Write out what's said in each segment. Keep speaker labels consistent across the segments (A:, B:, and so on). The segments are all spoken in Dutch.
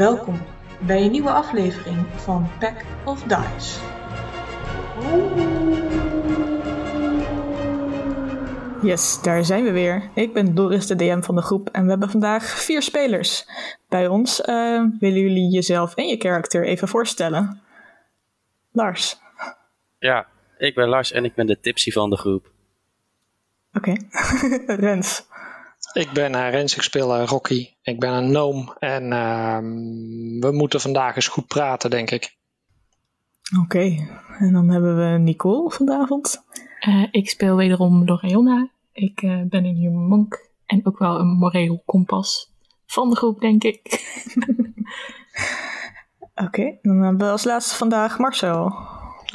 A: Welkom bij een nieuwe aflevering van Pack of Dice.
B: Yes, daar zijn we weer. Ik ben Doris, de DM van de groep, en we hebben vandaag vier spelers. Bij ons uh, willen jullie jezelf en je karakter even voorstellen. Lars.
C: Ja, ik ben Lars en ik ben de tipsy van de groep.
B: Oké, okay. Rens.
D: Ik ben Rens, ik speel uh, Rocky. Ik ben een noom en uh, we moeten vandaag eens goed praten, denk ik.
B: Oké, okay. en dan hebben we Nicole vanavond.
E: Uh, ik speel wederom Lorena. Ik uh, ben een human monk en ook wel een moreel kompas van de groep, denk ik.
B: Oké, okay, dan hebben we als laatste vandaag Marcel.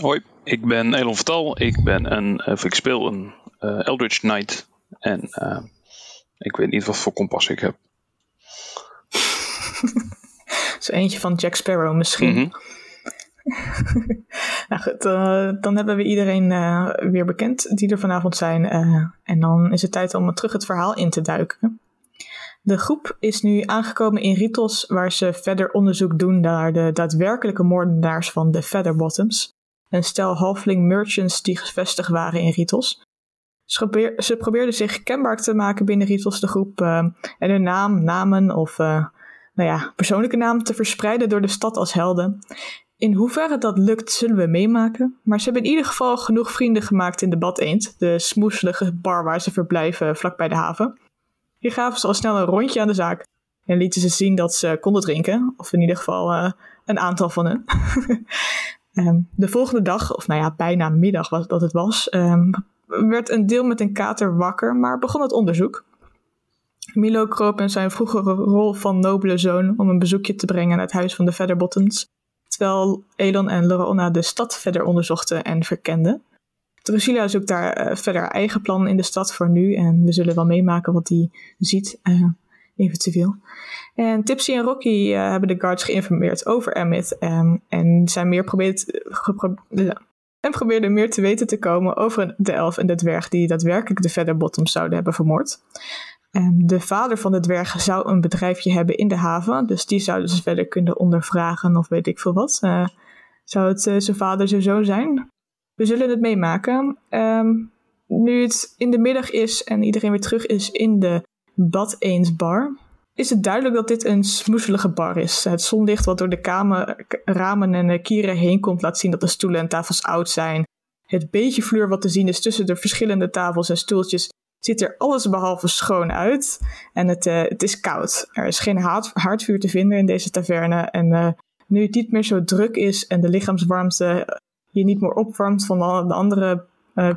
F: Hoi, ik ben Elon Vertal. Ik, ben een, of ik speel een uh, Eldritch Knight. En ik weet niet wat voor kompas ik heb.
B: Zo eentje van Jack Sparrow misschien. Mm -hmm. nou goed, uh, dan hebben we iedereen uh, weer bekend die er vanavond zijn. Uh, en dan is het tijd om terug het verhaal in te duiken. De groep is nu aangekomen in Ritos, waar ze verder onderzoek doen naar de daadwerkelijke moordenaars van de Featherbottoms. Een stel halfling merchants die gevestigd waren in Ritos. Ze, probeer, ze probeerden zich kenbaar te maken binnen Ritos, de groep, en hun naam, namen of nou ja, persoonlijke naam te verspreiden door de stad als helden. In hoeverre dat lukt, zullen we meemaken. Maar ze hebben in ieder geval genoeg vrienden gemaakt in de Bad Eend, de smoeselige bar waar ze verblijven vlakbij de haven. Hier gaven ze al snel een rondje aan de zaak en lieten ze zien dat ze konden drinken, of in ieder geval uh, een aantal van hen. um, de volgende dag, of nou ja, bijna middag was dat het was, um, werd een deel met een kater wakker, maar begon het onderzoek. Milo kroop in zijn vroegere rol van nobele zoon om een bezoekje te brengen aan het huis van de Featherbottoms terwijl Elon en Lorona de stad verder onderzochten en verkenden. Drusilla zoekt daar uh, verder eigen plan in de stad voor nu en we zullen wel meemaken wat hij ziet, uh, eventueel. En Tipsy en Rocky uh, hebben de guards geïnformeerd over Emmett um, en zijn meer probeert, en probeerden meer te weten te komen over de elf en de dwerg die daadwerkelijk de Featherbottoms zouden hebben vermoord. Um, de vader van de dwerg zou een bedrijfje hebben in de haven, dus die zouden ze verder kunnen ondervragen of weet ik veel wat. Uh, zou het uh, zijn vader zijn zoon zijn? We zullen het meemaken. Um, nu het in de middag is en iedereen weer terug is in de Bad Eens bar, is het duidelijk dat dit een smoeselige bar is. Het zonlicht wat door de kamer, ramen en kieren heen komt laat zien dat de stoelen en tafels oud zijn. Het beetje vloer wat te zien is tussen de verschillende tafels en stoeltjes ziet er alles behalve schoon uit. En het, uh, het is koud. Er is geen haard, haardvuur te vinden in deze taverne. En uh, nu het niet meer zo druk is en de lichaamswarmte je niet meer opwarmt van de andere uh,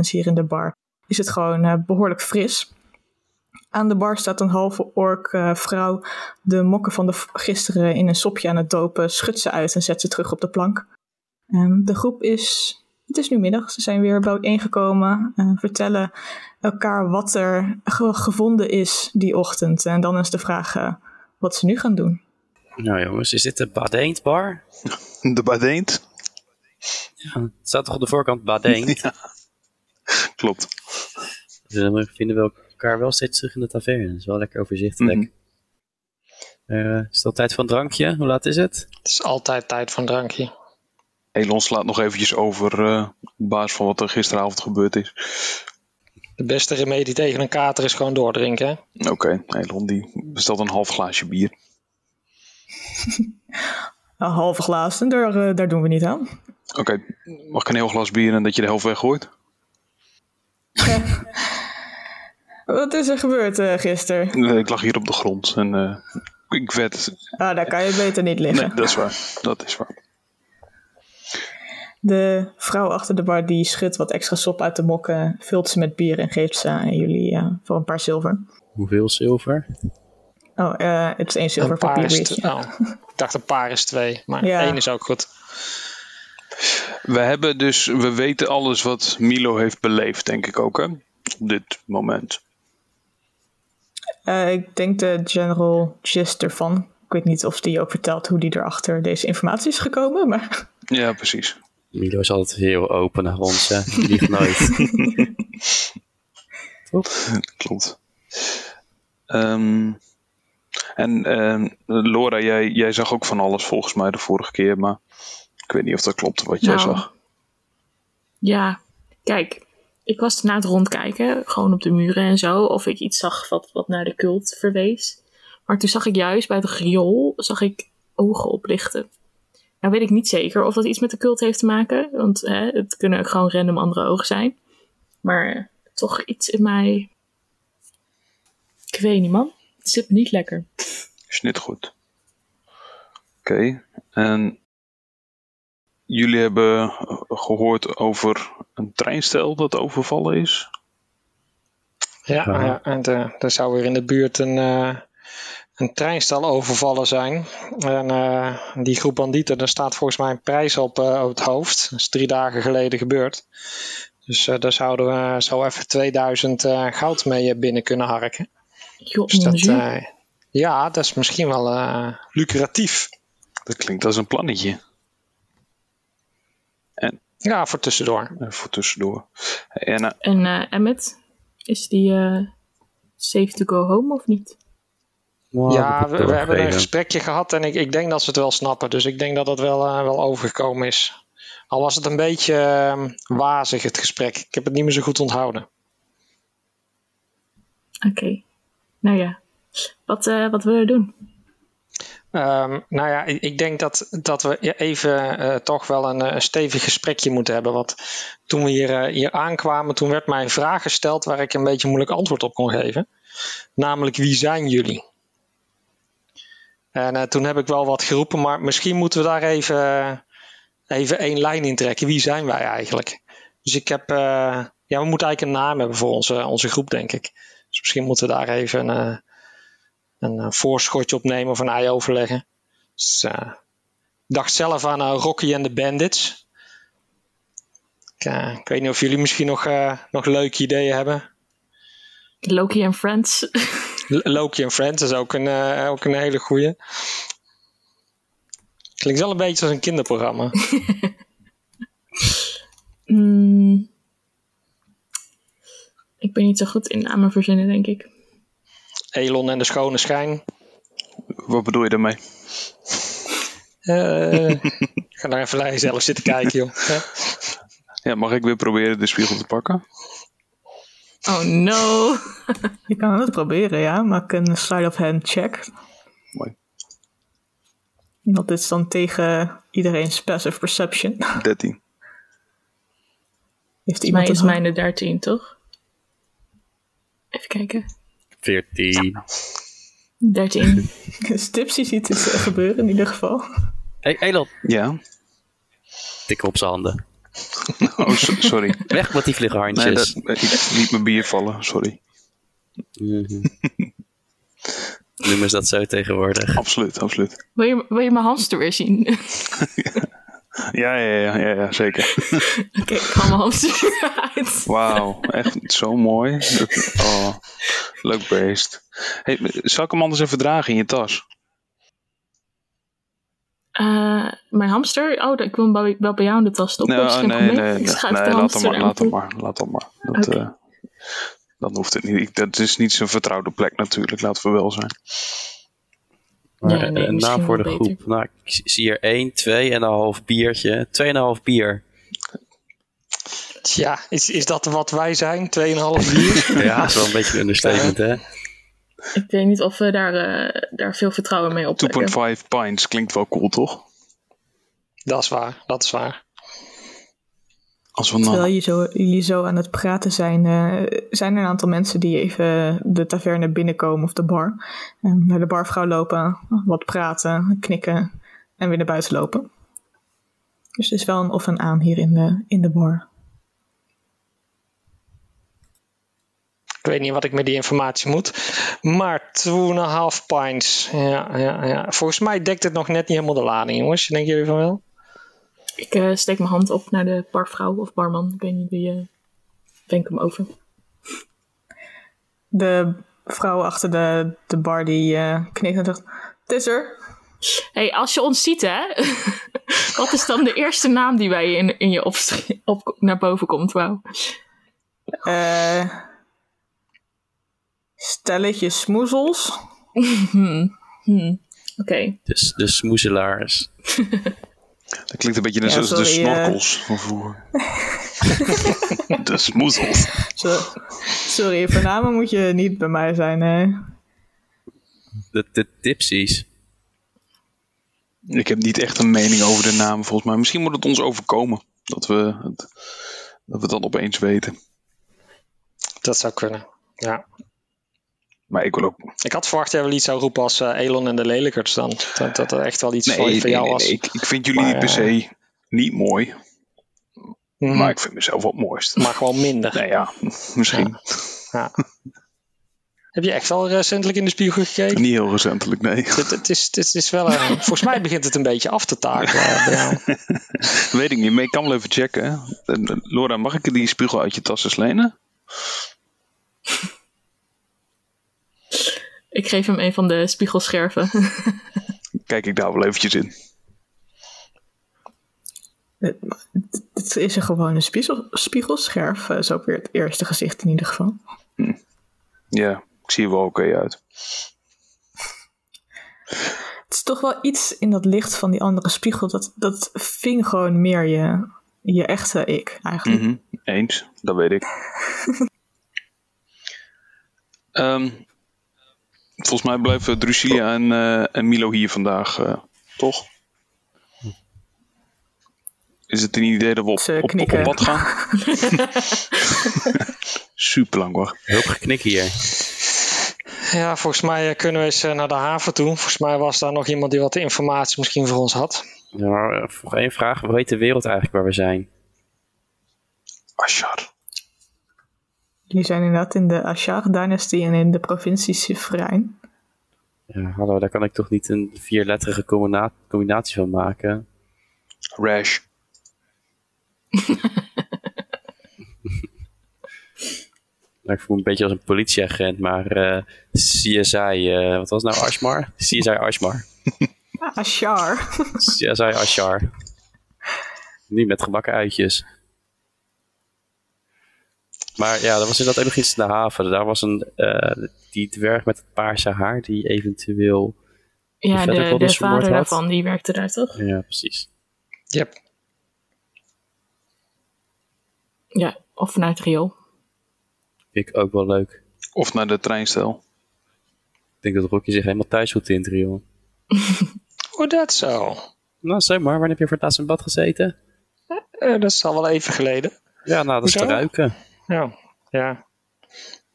B: hier in de bar, is het gewoon behoorlijk fris. Aan de bar staat een halve ork vrouw de mokken van de gisteren in een sopje aan het dopen, schudt ze uit en zet ze terug op de plank. Um, de groep is het is nu middag, ze zijn weer bijeengekomen, uh, vertellen elkaar wat er ge gevonden is die ochtend. En dan is de vraag uh, wat ze nu gaan doen.
C: Nou jongens, is dit de Badeend bar?
F: De Badeend?
C: Ja, het staat toch op de voorkant Badeend?
F: ja, klopt.
C: Dus dan vinden we elkaar wel steeds terug in de taverne. Dat is wel lekker overzichtelijk. Mm -hmm. uh, is het al tijd voor een drankje? Hoe laat is het?
D: Het is altijd tijd voor een drankje.
F: Elon slaat nog eventjes over uh, op basis van wat er gisteravond gebeurd is.
D: De beste remedie tegen een kater is gewoon doordrinken.
F: Oké, okay. Elon die bestelt een half glaasje bier.
B: een half glaas, daar, uh, daar doen we niet aan.
F: Oké, okay. mag ik een heel glas bier en dat je de helft weggooit?
B: Wat is er gebeurd uh, gisteren?
F: ik lag hier op de grond en uh, ik werd...
B: Ah, daar kan je beter niet liggen.
F: Nee, dat is waar. Dat is waar.
B: De vrouw achter de bar die schudt wat extra sop uit de mokken, vult ze met bier en geeft ze aan jullie uh, voor een paar zilver.
C: Hoeveel zilver?
B: Oh, uh, het is één zilver per biertje.
D: Oh, ik dacht een paar is twee, maar ja. één is ook goed.
F: We hebben dus, we weten alles wat Milo heeft beleefd, denk ik ook, hè? Op dit moment.
B: Uh, ik denk de general gist ervan. Ik weet niet of die ook vertelt hoe die erachter deze informatie is gekomen, maar...
F: Ja, precies.
C: Milo is altijd heel open naar ons, hè. Die liegt nooit.
F: Klopt. Um, En eh, Laura, jij, jij zag ook van alles volgens mij de vorige keer, maar ik weet niet of dat klopt wat jij
E: Nou,
F: zag.
E: Ja, kijk, ik was na het rondkijken, gewoon op de muren en zo, of ik iets zag wat, wat naar de cult verwees. Maar toen zag ik juist bij het riool, zag ik ogen oplichten. Nou weet ik niet zeker of dat iets met de cult heeft te maken, want hè, het kunnen ook gewoon random andere ogen zijn. Maar eh, toch iets in mij, ik weet niet man, het zit me niet lekker.
F: Is niet goed. Oké, en jullie hebben gehoord over een treinstel dat overvallen is?
D: Ja,
C: Ja.
D: ja, en de- er zou weer in de buurt een, eh, een treinstel overvallen zijn. En eh, die groep bandieten, daar staat volgens mij een prijs op, eh, op het hoofd. Dat is drie dagen geleden gebeurd. Dus eh, daar zouden we zo even 2000 eh, goud mee eh, binnen kunnen harken.
E: Joh,
D: Dus dat, eh, ja, dat is misschien wel eh, lucratief.
F: Dat klinkt als een plannetje.
D: Ja, voor tussendoor.
F: Voor tussendoor. En eh,
E: En eh, Emmet, is die eh, safe to go home of niet?
C: Nou,
D: ja,
C: dat
D: we, hebben een gesprekje gehad en ik, ik denk dat ze het wel snappen. Dus ik denk dat het wel, wel overgekomen is. Al was het een beetje eh, wazig, het gesprek. Ik heb het niet meer zo goed onthouden.
E: Oké. Nou ja, wat, eh, wat willen we doen?
D: Ehm, nou ja, ik, denk dat, dat we even eh, toch wel een, eh, stevig gesprekje moeten hebben. Want toen we hier, eh, hier aankwamen, toen werd mij een vraag gesteld waar ik een beetje moeilijk antwoord op kon geven. Namelijk, wie zijn jullie? En toen heb ik wel wat geroepen, maar misschien moeten we daar even, even één lijn in trekken. Wie zijn wij eigenlijk? Dus ik heb, ja, we moeten eigenlijk een naam hebben voor onze, onze groep, denk ik. Dus misschien moeten we daar even een eh, voorschotje opnemen of een ei overleggen. Dus, eh, ik dacht zelf aan eh, Rocky en de Bandits. Ik, ik weet niet of jullie misschien nog, nog leuke ideeën hebben.
E: Loki en Friends.
D: Loki en Friends is ook een, ook een hele goeie. Klinkt wel een beetje als een kinderprogramma.
E: Mm, ik ben niet zo goed in namen verzinnen, denk ik.
D: Elon en de schone schijn.
F: wat bedoel je daarmee?
D: Eh, ga daar even naar jezelf zitten kijken, joh. Ja.
F: Ja, mag ik weer proberen de spiegel te pakken?
E: Oh no.
B: Je kan het proberen, ja. Maak een slide of hand check.
F: Mooi.
B: Dat is dan tegen iedereen's passive perception.
F: 13.
B: Heeft
E: mij
B: iemand
E: is
B: het
E: mijn de 13, toch? Even kijken.
C: 14.
E: 13.
B: Stipsy ziet het eh, gebeuren in ieder geval.
C: Hey, Elon.
F: Ja?
C: Tik op zijn handen.
F: Oh, so- sorry.
C: Weg met die
F: Nee,
C: vluggerhandjes.
F: dat, ik liet mijn bier vallen, sorry.
C: Noemen ze dat zo tegenwoordig.
F: Absoluut, absoluut.
E: Wil je, wil je mijn hamster weer zien?
F: Ja, ja, ja, ja, ja zeker.
E: Oké, ik haal mijn hamster uit.
F: Wauw, echt zo mooi. Oh, leuk beest. Hey, zal ik hem anders even dragen in je tas?
E: Eh, mijn hamster? Oh, ik wil hem wel- bij jou in de tas stoppen.
F: Nee,
E: dat is geen
F: nee, nee,
E: Ik
F: nee,
E: schuif
F: nee,
E: de
F: laat hem maar, laat hem maar, laat hem maar. Dat,
E: Oké.
F: eh, dan hoeft het niet. Ik, dat is niet zijn vertrouwde plek natuurlijk, laten we wel zijn.
C: Maar
E: Nee, nee,
C: een
E: misschien
C: naam voor de groep. Nou, ik zie hier 1, 2 en een half biertje. 2,5 bier.
D: Tja, is, is dat wat wij zijn? 2,5 uur?
C: Ja, dat is wel een beetje een understatement, hè?
E: Ik weet niet of we daar, eh, daar veel vertrouwen mee opwekken.
F: 2.5 pints klinkt wel cool, toch?
D: dat is waar, dat is waar.
F: Als we
B: Terwijl
F: dan...
B: je zo, jullie zo aan het praten zijn, eh, zijn er een aantal mensen die even de taverne binnenkomen of de bar. Eh, naar de barvrouw lopen, wat praten, knikken en weer naar buiten lopen. Dus er is wel een of en aan hier in de, in de bar.
D: Ik weet niet wat ik met die informatie moet. Maar 2,5 pints. Ja, ja, ja. Volgens mij dekt het nog net niet helemaal de lading, jongens. Denken jullie van wel?
E: Ik eh, steek mijn hand op naar de barvrouw of barman. Ik weet niet wie. eh denk hem over.
B: De vrouw achter de, de bar die eh, knikt en zegt, het is er.
E: hey, als je ons ziet, hè? wat is dan de eerste naam die bij je in, in je op, naar boven komt? Wauw.
B: Eh stelletje smoezels.
E: Hmm. Hmm. Oké.
C: Dus de smoezelaars.
F: Dat klinkt een beetje net
B: Ja,
F: zoals de
B: sorry, eh.
F: snorkels van vroeger. de smoezels.
B: Sorry, voor namen moet je niet bij mij zijn. Hè?
C: De, de tipsies.
F: Ik heb niet echt een mening over de naam volgens mij. Misschien moet het ons overkomen. Dat we het, dat we het dan opeens weten.
D: Dat zou kunnen. Ja.
F: Maar ik wil ook...
D: Ik had verwacht dat jij wel iets zou roepen als eh, Elon en de Lelijkerts dan. Dat dat er echt wel iets
F: Nee,
D: voor,
F: nee,
D: jou
F: nee,
D: was.
F: nee. Ik, ik vind jullie
D: Maar,
F: niet per se niet mooi.
D: Mhm.
F: Maar ik vind mezelf wat het mooist.
D: Maar gewoon minder.
F: Nee, ja, misschien.
D: Ja. Heb je echt wel recentelijk in de spiegel gekeken?
F: Niet heel recentelijk, nee.
D: Het, het, is, het is wel een, volgens mij begint het een beetje af te takelen. eh.
F: Weet ik niet, maar ik kan wel even checken. Eh, Laura, mag ik die spiegel uit je tas eens
E: Ik geef hem een van de spiegelscherven.
F: Kijk ik daar wel eventjes in.
B: Het is een gewone spiegel, spiegelscherf. eh, Zo op weer het eerste gezicht in ieder geval.
F: Ja, ik zie er wel oké uit.
B: Het is toch wel iets in dat licht van die andere spiegel. Dat, dat ving gewoon meer je, je echte ik eigenlijk.
F: Mhm, Eens, dat weet ik. Ehm, volgens mij blijven Drusilia en, eh, en Milo hier vandaag, eh, toch? Is het een idee dat we op, op, op, gaan? Super lang wacht.
C: Hulp geknik hier.
D: Ja, volgens mij eh, kunnen we eens naar de haven toe. Volgens mij was daar nog iemand die wat informatie misschien voor ons had.
C: Ja, maar nog één vraag. Hoe heet de wereld eigenlijk waar we zijn?
F: Ashar.
B: Jullie zijn inderdaad in de Ashar-dynastie en in de provincie Sifrein.
C: Ja, hallo, daar kan ik toch niet een vierletterige combina- combinatie van maken?
F: Rash.
C: Nou, ik voel me een beetje als een politieagent, maar eh, CSI, eh, wat was nou, Ashmar? CSI Ashmar.
B: Ashar.
C: CSI Ashar. Niet met gebakken uitjes. Maar ja, dat was inderdaad even iets in de haven. Daar was een, eh, die dwerg met het paarse haar, die eventueel...
E: ja, de, de
C: vermoord
E: vader daarvan, die werkte daar toch?
C: Ja, precies.
D: Yep.
E: Ja, of vanuit het riool.
C: Vind ik ook wel leuk.
F: Of naar de treinstel.
C: Ik denk dat Rocky zich helemaal thuis voelt in het riool.
D: Hoe dat zo?
C: Nou, zeg maar, wanneer heb je voor het laatst in bad gezeten?
D: Eh, dat is al wel even geleden.
C: Ja, nou, dat is te ruiken.
D: Ja, ja.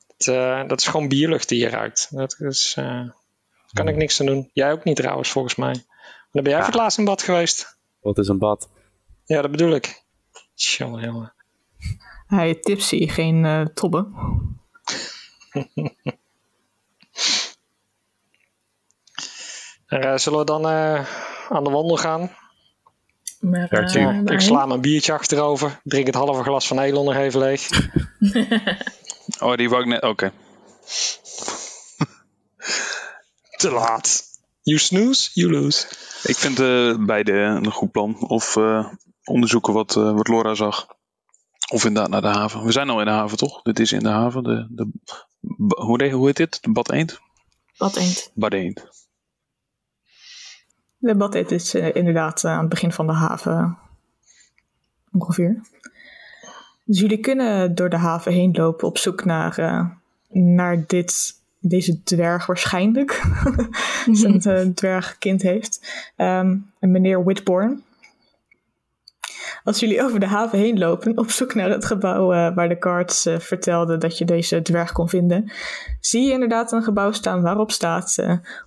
D: Het, eh, dat is gewoon bierlucht die je ruikt. Dat is, eh, daar kan ik niks aan doen. Jij ook niet trouwens, volgens mij. Dan ben jij voor het laatst in bad geweest.
C: Wat is een bad?
D: Ja, dat bedoel ik. Jongen, jongen.
B: Hij heet Tipsy, geen eh Tobbe.
D: En, eh, zullen we dan eh, aan de wandel gaan?
E: Maar,
C: Ja,
E: eh.
D: Ik sla mijn biertje achterover. Drink het halve glas van Elon nog even leeg.
F: Oh, die wou ik net... Oké.
D: Te laat. You snooze, you lose.
F: Ik vind eh, beide een goed plan. Of eh, onderzoeken wat, eh, wat Laura zag. Of inderdaad naar de haven. We zijn al in de haven, toch? Dit is in de haven. De, de, hoe, heet dit? De Bad Eend?
E: Wat eend.
F: Bad Eend.
B: De badit is inderdaad eh, aan het begin van de haven. Ongeveer. Dus jullie kunnen door de haven heen lopen op zoek naar, eh, naar dit, deze dwerg waarschijnlijk. Zijn uh, dwergkind heeft. Ehm, en meneer Whitborn. Als jullie over de haven heen lopen, op zoek naar het gebouw eh, waar de guards eh, vertelden dat je deze dwerg kon vinden, zie je inderdaad een gebouw staan waarop staat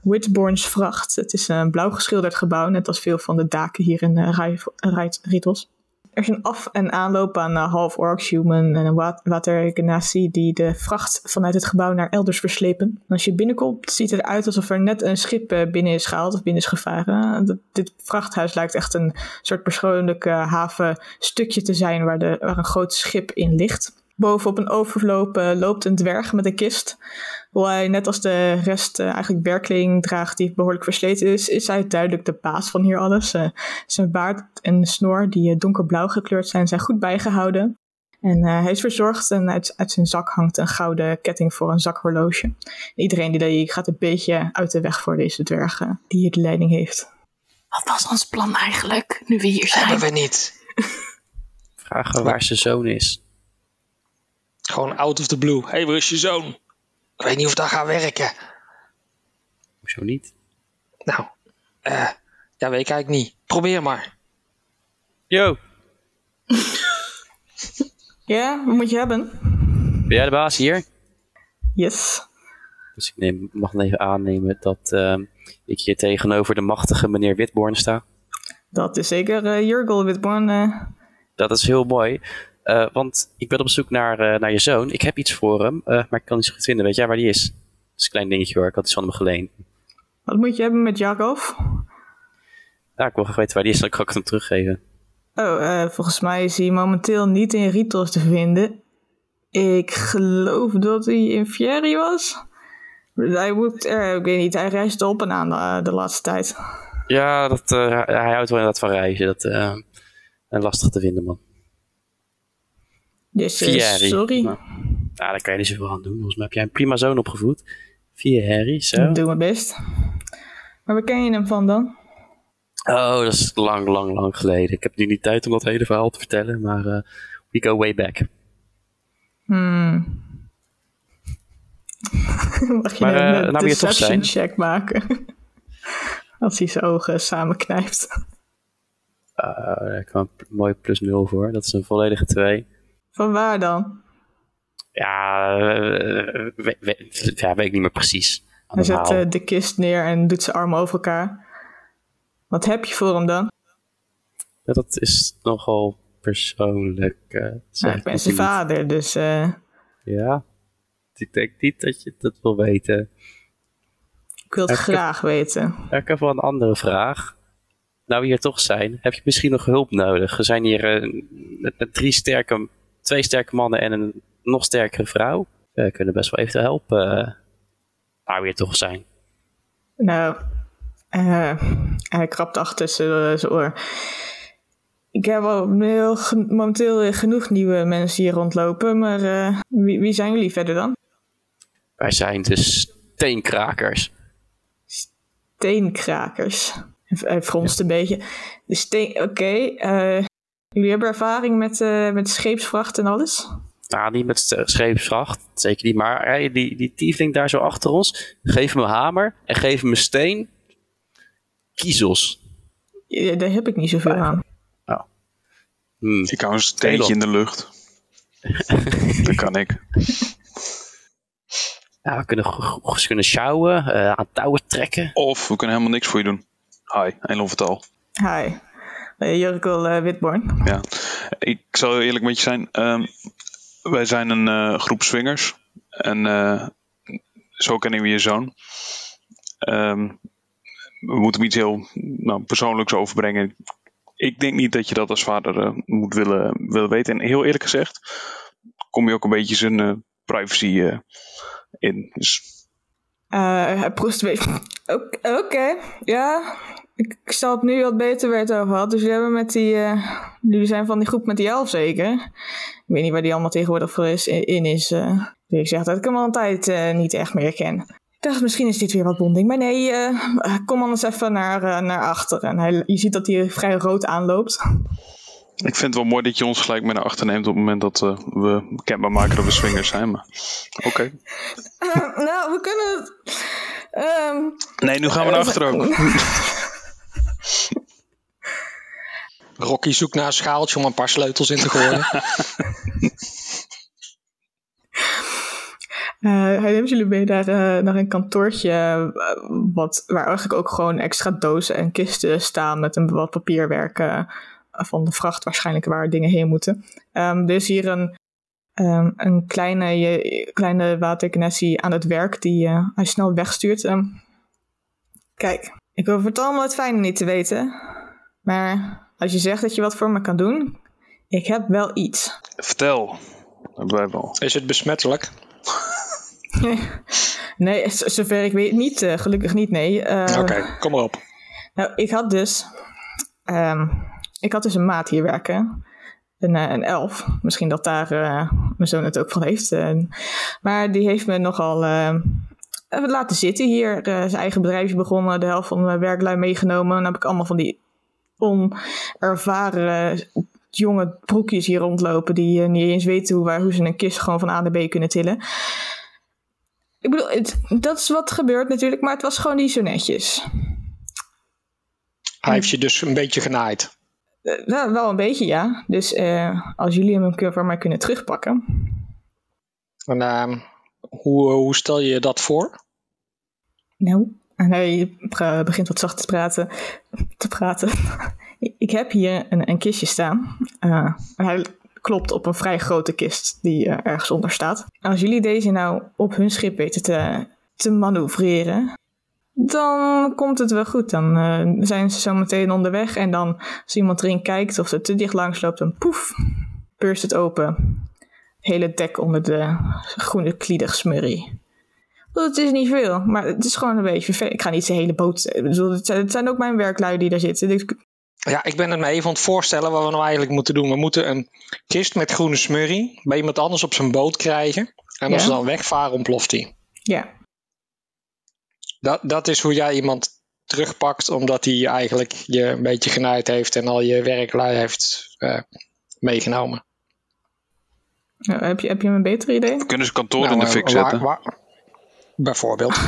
B: Whitborn's Vracht. Het is een blauw geschilderd gebouw, net als veel van de daken hier in uh, Ritos. Er is een af- en aanloop aan uh, half orcs, human en wat water genasi die de vracht vanuit het gebouw naar elders verslepen. En als je binnenkomt, ziet het eruit alsof er net een schip uh, binnen is gehaald of binnen is gevaren. Dat, dit vrachthuis lijkt echt een soort persoonlijk havenstukje te zijn waar, waar een groot schip in ligt. Boven op een overloop loopt een dwerg met een kist. Hoewel hij net als de rest uh, eigenlijk werkkleding draagt die behoorlijk versleten is, is hij duidelijk de baas van hier alles. Uh, zijn baard en snor, die donkerblauw gekleurd zijn, zijn goed bijgehouden. En eh, hij is verzorgd en uit, uit zijn zak hangt een gouden ketting voor een zakhorloge. Iedereen die, die gaat een beetje uit de weg voor deze dwerg eh, die hier de leiding heeft.
E: Wat was ons plan eigenlijk, nu we hier
D: Hebben
E: zijn?
D: we niet.
C: Vragen waar zijn zoon is.
D: Gewoon out of the blue. Hé, hey, waar is je zoon? Ik weet niet of dat gaat werken.
C: Hoezo niet?
D: Nou, eh, ja, weet ik eigenlijk niet. Probeer maar.
C: Yo,
B: Ja, wat moet je hebben?
C: ben jij de baas hier?
B: Yes.
C: Dus ik neem, mag dan even aannemen dat ehm, ik hier tegenover de machtige meneer Witborn sta.
B: Dat is zeker eh Jurgel Witborn. eh.
C: Dat is heel mooi. Eh, want ik ben op zoek naar, eh, naar je zoon. Ik heb iets voor hem, eh, maar ik kan niet zo goed vinden. Weet jij waar die is? Dat is een klein dingetje hoor. Ik had iets van hem geleend.
B: wat moet je hebben met Jakov?
C: Ja, ik wil graag weten waar die is. Dan kan ik hem teruggeven.
B: Oh, volgens mij is hij momenteel niet in Ritos te vinden. Ik geloof dat hij in Fieri was. Hij moet, ik weet niet, hij reist op en aan de, de laatste tijd.
C: Ja, dat, hij- houdt wel inderdaad van reizen. Dat is lastig te vinden, man.
B: Dus eh,
C: Fieri.
B: sorry,
C: Nou, nou, daar kan je niet zoveel aan doen. Volgens mij heb jij een prima zoon opgevoed. Fieri, zo.
B: ik doe mijn best. Maar waar ken je hem van dan?
C: Oh, dat is lang, lang, lang geleden. Ik heb nu niet tijd om dat hele verhaal te vertellen, maar eh, we go way back.
B: Hmm. Mag je
C: Maar,
B: een,
C: eh,
B: een
C: nou
B: deception check maken? Als hij zijn ogen samenknijpt.
C: Eh, daar kwam een mooi plus 0 voor. Dat is een volledige 2.
B: Van waar dan?
C: Ja, eh, we- we- ja, weet ik niet meer precies.
B: Hij zet eh, de kist neer en doet zijn armen over elkaar. Wat heb je voor hem dan?
C: Ja, dat is nogal persoonlijk. zegt
B: ik ben zijn
C: niet.
B: vader, dus
C: Ja, ik denk niet dat je dat wil weten.
B: ik wil het
C: heb-
B: graag weten.
C: Ik heb wel een andere vraag. Nou, we hier toch zijn, heb je misschien nog hulp nodig? We zijn hier met drie sterke, twee sterke mannen en een nog sterkere vrouw. We kunnen best wel even helpen. eh, nou, we hier toch zijn.
B: Nou, eh, hij krabt achter zijn oor. Ik heb al heel momenteel genoeg nieuwe mensen hier rondlopen, maar wie, wie zijn jullie verder dan?
C: Wij zijn de steenkrakers.
B: Steenkrakers. Hij fronst een beetje. De steen, oké. eh, jullie hebben ervaring met, eh, met scheepsvracht en alles?
C: Nou, niet met scheepsvracht, zeker niet. Maar hey, die, die tiefling daar zo achter ons, geef hem een hamer en geef hem een steen. Kiezels.
B: Ja, daar heb ik niet zoveel aan.
C: Hmm.
F: Ik hou een steentje in de lucht. dat kan ik.
C: Ja, we kunnen, g- kunnen sjouwen, eh, aan touwen trekken.
F: Of we kunnen helemaal niks voor je doen. Hi, Eilon Vertal.
B: Hi. Uh, Jurkel eh, Witborn.
F: Ja. Ik zal heel eerlijk met je zijn. ehm, wij zijn een eh, groep swingers. En eh, zo kennen we je zoon. Ehm, we moeten hem iets heel nou, persoonlijks overbrengen. Ik denk niet dat je dat als vader eh, moet willen, willen weten. En heel eerlijk gezegd, kom je ook een beetje zijn eh, privacy eh, in. Dus
B: Eh, hij proest een beetje. Oké, oké, ja. Ik, ik zal het nu wat beter weten over had. Dus jullie hebben met die. eh, jullie zijn van die groep met die elf zeker. Ik weet niet waar die allemaal tegenwoordig voor is, in is. eh. ik zeg dat ik hem al een tijd eh, niet echt meer ken. Ik dacht, misschien is dit weer wat bonding. Maar nee, eh, kom anders even naar, eh, naar achter. En hij, je ziet dat hij vrij rood aanloopt.
F: ik vind het wel mooi dat je ons gelijk mee naar achter neemt op het moment dat eh, we kenbaar maken dat we swingers zijn. Maar oké.
B: Nou, we kunnen ehm,
F: Nee, nu gaan we naar achter ook.
D: Rocky zoekt naar een schaaltje om een paar sleutels in te gooien.
B: Eh, hij neemt jullie mee naar, eh, naar een kantoortje eh, wat, waar eigenlijk ook gewoon extra dozen en kisten staan met een wat papierwerk eh, van de vracht waarschijnlijk waar dingen heen moeten. Ehm, er is hier een, ehm, een kleine, je, kleine waterknessie aan het werk die eh, hij snel wegstuurt. Ehm, kijk, ik hoef het allemaal het fijne niet te weten, maar als je zegt dat je wat voor me kan doen, ik heb wel iets.
F: Vertel. Dat hebben wel.
D: Is het besmettelijk?
B: Nee, zover ik weet niet. eh, gelukkig niet, nee. Eh,
D: Oké, kom maar op.
B: Nou, ik had dus... ehm, ik had dus een maat hier werken. een, eh, een elf. Misschien dat daar eh, mijn zoon het ook van heeft. maar die heeft me nogal eh, laten zitten hier. eh, zijn eigen bedrijfje begonnen, de helft van mijn werklui meegenomen. Dan heb ik allemaal van die onervaren jonge broekjes hier rondlopen... die eh, niet eens weten hoe, waar, hoe ze een kist gewoon van A naar B kunnen tillen. Ik bedoel, het, dat is wat gebeurt natuurlijk, maar het was gewoon niet zo netjes.
D: Hij heeft je dus een beetje genaaid.
B: Eh, wel, wel een beetje, ja. Dus als jullie hem kun- voor mij kunnen terugpakken.
D: En, ehm, hoe, hoe stel je dat voor?
B: Nou, hij begint wat zacht te praten. Te praten. Ik heb hier een, een kistje staan. Eh, hij klopt op een vrij grote kist die eh, ergens onder staat. Als jullie deze nou op hun schip weten te, te manoeuvreren, dan komt het wel goed. Dan eh, zijn ze zo meteen onderweg en dan als iemand erin kijkt of er te dicht langs loopt, dan poef, burst het open. Hele dek onder de groene kliedig smurrie. Het is niet veel, maar het is gewoon een beetje vervelend. Ik ga niet zijn hele boot... Ik bedoel, het zijn, het zijn ook mijn werklui die daar zitten. Dus
D: Ja, ik ben het me even aan het voorstellen wat we nou eigenlijk moeten doen. We moeten een kist met groene smurrie bij iemand anders op zijn boot krijgen. En als
B: Ja.
D: ze dan wegvaren, ontploft die.
B: ja,
D: Dat, dat is hoe jij iemand terugpakt, omdat hij eigenlijk je een beetje genaaid heeft en al je werklui heeft eh, meegenomen.
B: Nou, heb, je, heb je een beter idee?
F: We kunnen ze kantoor in
D: Nou,
F: de
D: eh,
F: fik zetten.
D: waar- bijvoorbeeld.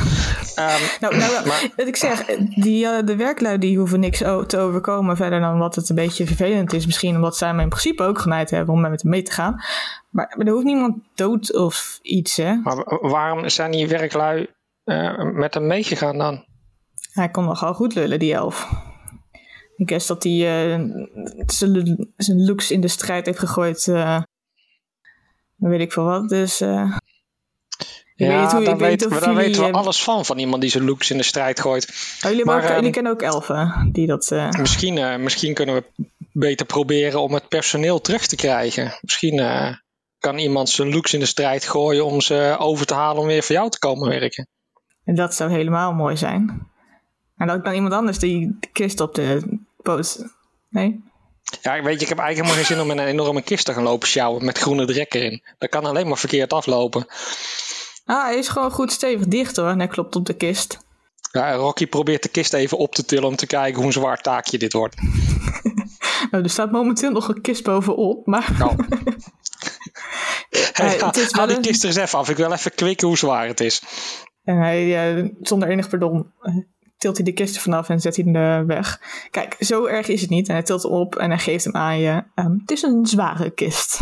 D: Ehm,
B: Nou, nou
D: Maar-
B: wat ik zeg, die, eh, de werklui die hoeven niks te overkomen verder dan wat het een beetje vervelend is. Misschien omdat zij me in principe ook genaaid hebben om met hem mee te gaan. Maar, maar er hoeft niemand dood of iets, hè.
D: maar wa- waarom zijn die werklui eh, met hem meegegaan dan?
B: Hij kon nogal goed lullen, die elf. Ik guess dat hij eh, zijn looks in de strijd heeft gegooid. eh weet ik veel wat. Dus eh, ik weet niet hoe,
D: daar,
B: ik weet
D: daar weten we
B: eh,
D: alles van, van iemand die zijn looks in de strijd gooit.
B: oh, jullie,
D: maar,
B: ook,
D: ehm,
B: jullie kennen ook elfen die dat... eh,
D: Misschien, misschien kunnen we beter proberen om het personeel terug te krijgen. Misschien kan iemand zijn looks in de strijd gooien om ze over te halen om weer voor jou te komen werken.
B: En dat zou helemaal mooi zijn. En dat kan iemand anders die kist op de boot. Nee?
D: Ja, weet je, ik heb eigenlijk helemaal geen zin om in een enorme kist te gaan lopen sjouwen met groene drek erin. Dat kan alleen maar verkeerd aflopen.
B: Ah, hij is gewoon goed stevig dicht hoor. En hij klopt op de kist.
D: Ja, Rocky probeert de kist even op te tillen om te kijken hoe een zwaar taakje dit wordt.
B: Nou, er staat momenteel nog een kist bovenop. Maar
D: Nou. Hey,
B: het
D: haal die kist er eens even af. Ik wil even kwikken hoe zwaar het is.
B: en hij, eh, zonder enig pardon, tilt hij de kist er vanaf en zet hij hem weg. Kijk, zo erg is het niet. En hij tilt hem op en hij geeft hem aan je. Ehm, het is een zware kist.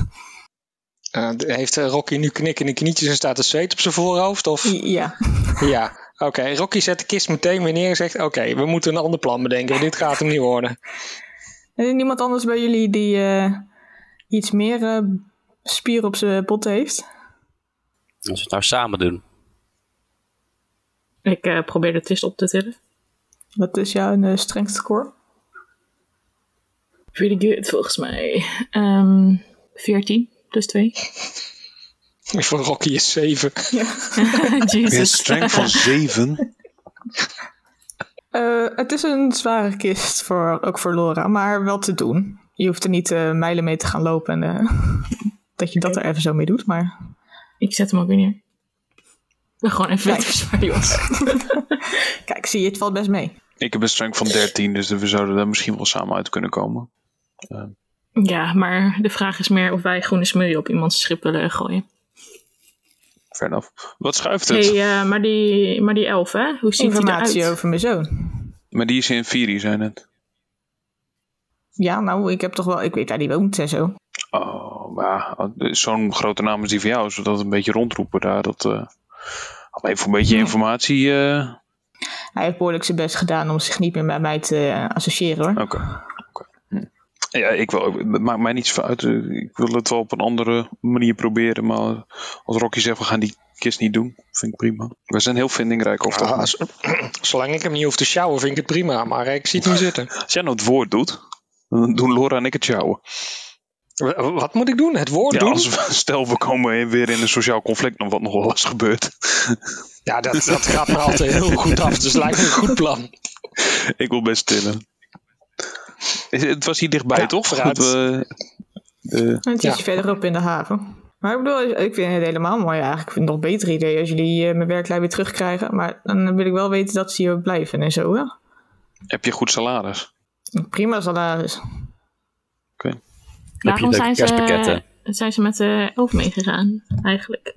D: Eh, heeft eh, Rocky nu knikkende knietjes en staat het zweet op zijn voorhoofd? Of?
B: Ja.
D: Ja, oké. Rocky zet de kist meteen weer neer en zegt: Oké, we moeten een ander plan bedenken. Dit gaat hem niet worden.
B: En niemand anders bij jullie die eh, iets meer eh, spier op zijn botten heeft?
C: Als we het nou samen doen.
E: Ik eh, probeer de twist op te tillen.
B: Wat is jouw eh, strength score?
E: Pretty good volgens mij. Ehm 14 plus 2.
D: Voor Rocky is 7.
F: Weer
E: Jesus.
F: streng van 7.
B: Eh, het is een zware kist, voor, ook voor Laura, maar wel te doen. Je hoeft er niet eh, mijlen mee te gaan lopen en eh, dat je dat er even zo mee doet. Maar
E: Ik zet hem ook weer neer. Ben gewoon even
B: Kijk.
E: weten zwaar die was.
B: kijk, zie je, het valt best mee.
F: Ik heb een strength van 13, dus we zouden daar misschien wel samen uit kunnen komen.
E: Ja, maar de vraag is meer of wij groene smurrie op iemands schip willen gooien.
F: Fair enough. Wat schuift het?
E: hey, eh, maar, die, maar die elf, hè? Hoe ziet die
B: Informatie
E: eruit?
B: over mijn zoon.
F: Maar die is in Firi, zijn het.
B: Ja, nou, ik heb toch wel, ik weet waar die woont en zo.
F: Oh, maar ja, zo'n grote naam als die van jou, zodat een beetje rondroepen daar. Dat, eh alleen voor een beetje informatie. eh,
B: Hij heeft behoorlijk zijn best gedaan om zich niet meer met mij te eh, associëren hoor.
F: Oké. oké. Hm. Ja, ik wil, het maakt mij niets uit. Eh, Ik wil het wel op een andere manier proberen. Maar als Rocky zegt, we gaan die kist niet doen, vind ik prima. We zijn heel vindingrijk over
D: Ja, zolang ik hem niet hoef te sjouwen, vind ik het prima. Maar ik zie het niet zitten.
F: Als jij nou het woord doet, dan doen Laura en ik het sjouwen.
D: Wat moet ik doen? Het woord
F: Ja,
D: doen?
F: als we, stel we komen weer in een sociaal conflict, nog wat nog wel eens gebeurt.
D: Ja, dat, dat gaat me altijd heel goed af. Dus het lijkt me een goed plan.
F: ik wil best stillen. Het was hier dichtbij,
D: Ja,
F: toch?
D: vooruit.
F: Dat we- De,
B: En het is
D: Ja.
B: verderop in de haven. Maar ik bedoel, ik vind het helemaal mooi eigenlijk. Ik vind het nog een beter idee als jullie eh, mijn werklui weer terugkrijgen. Maar dan wil ik wel weten dat ze hier blijven en zo, hè.
F: heb je goed salaris?
B: Prima salaris.
E: Waarom
C: leuke
E: zijn ze, zijn ze met de elf meegegaan, eigenlijk?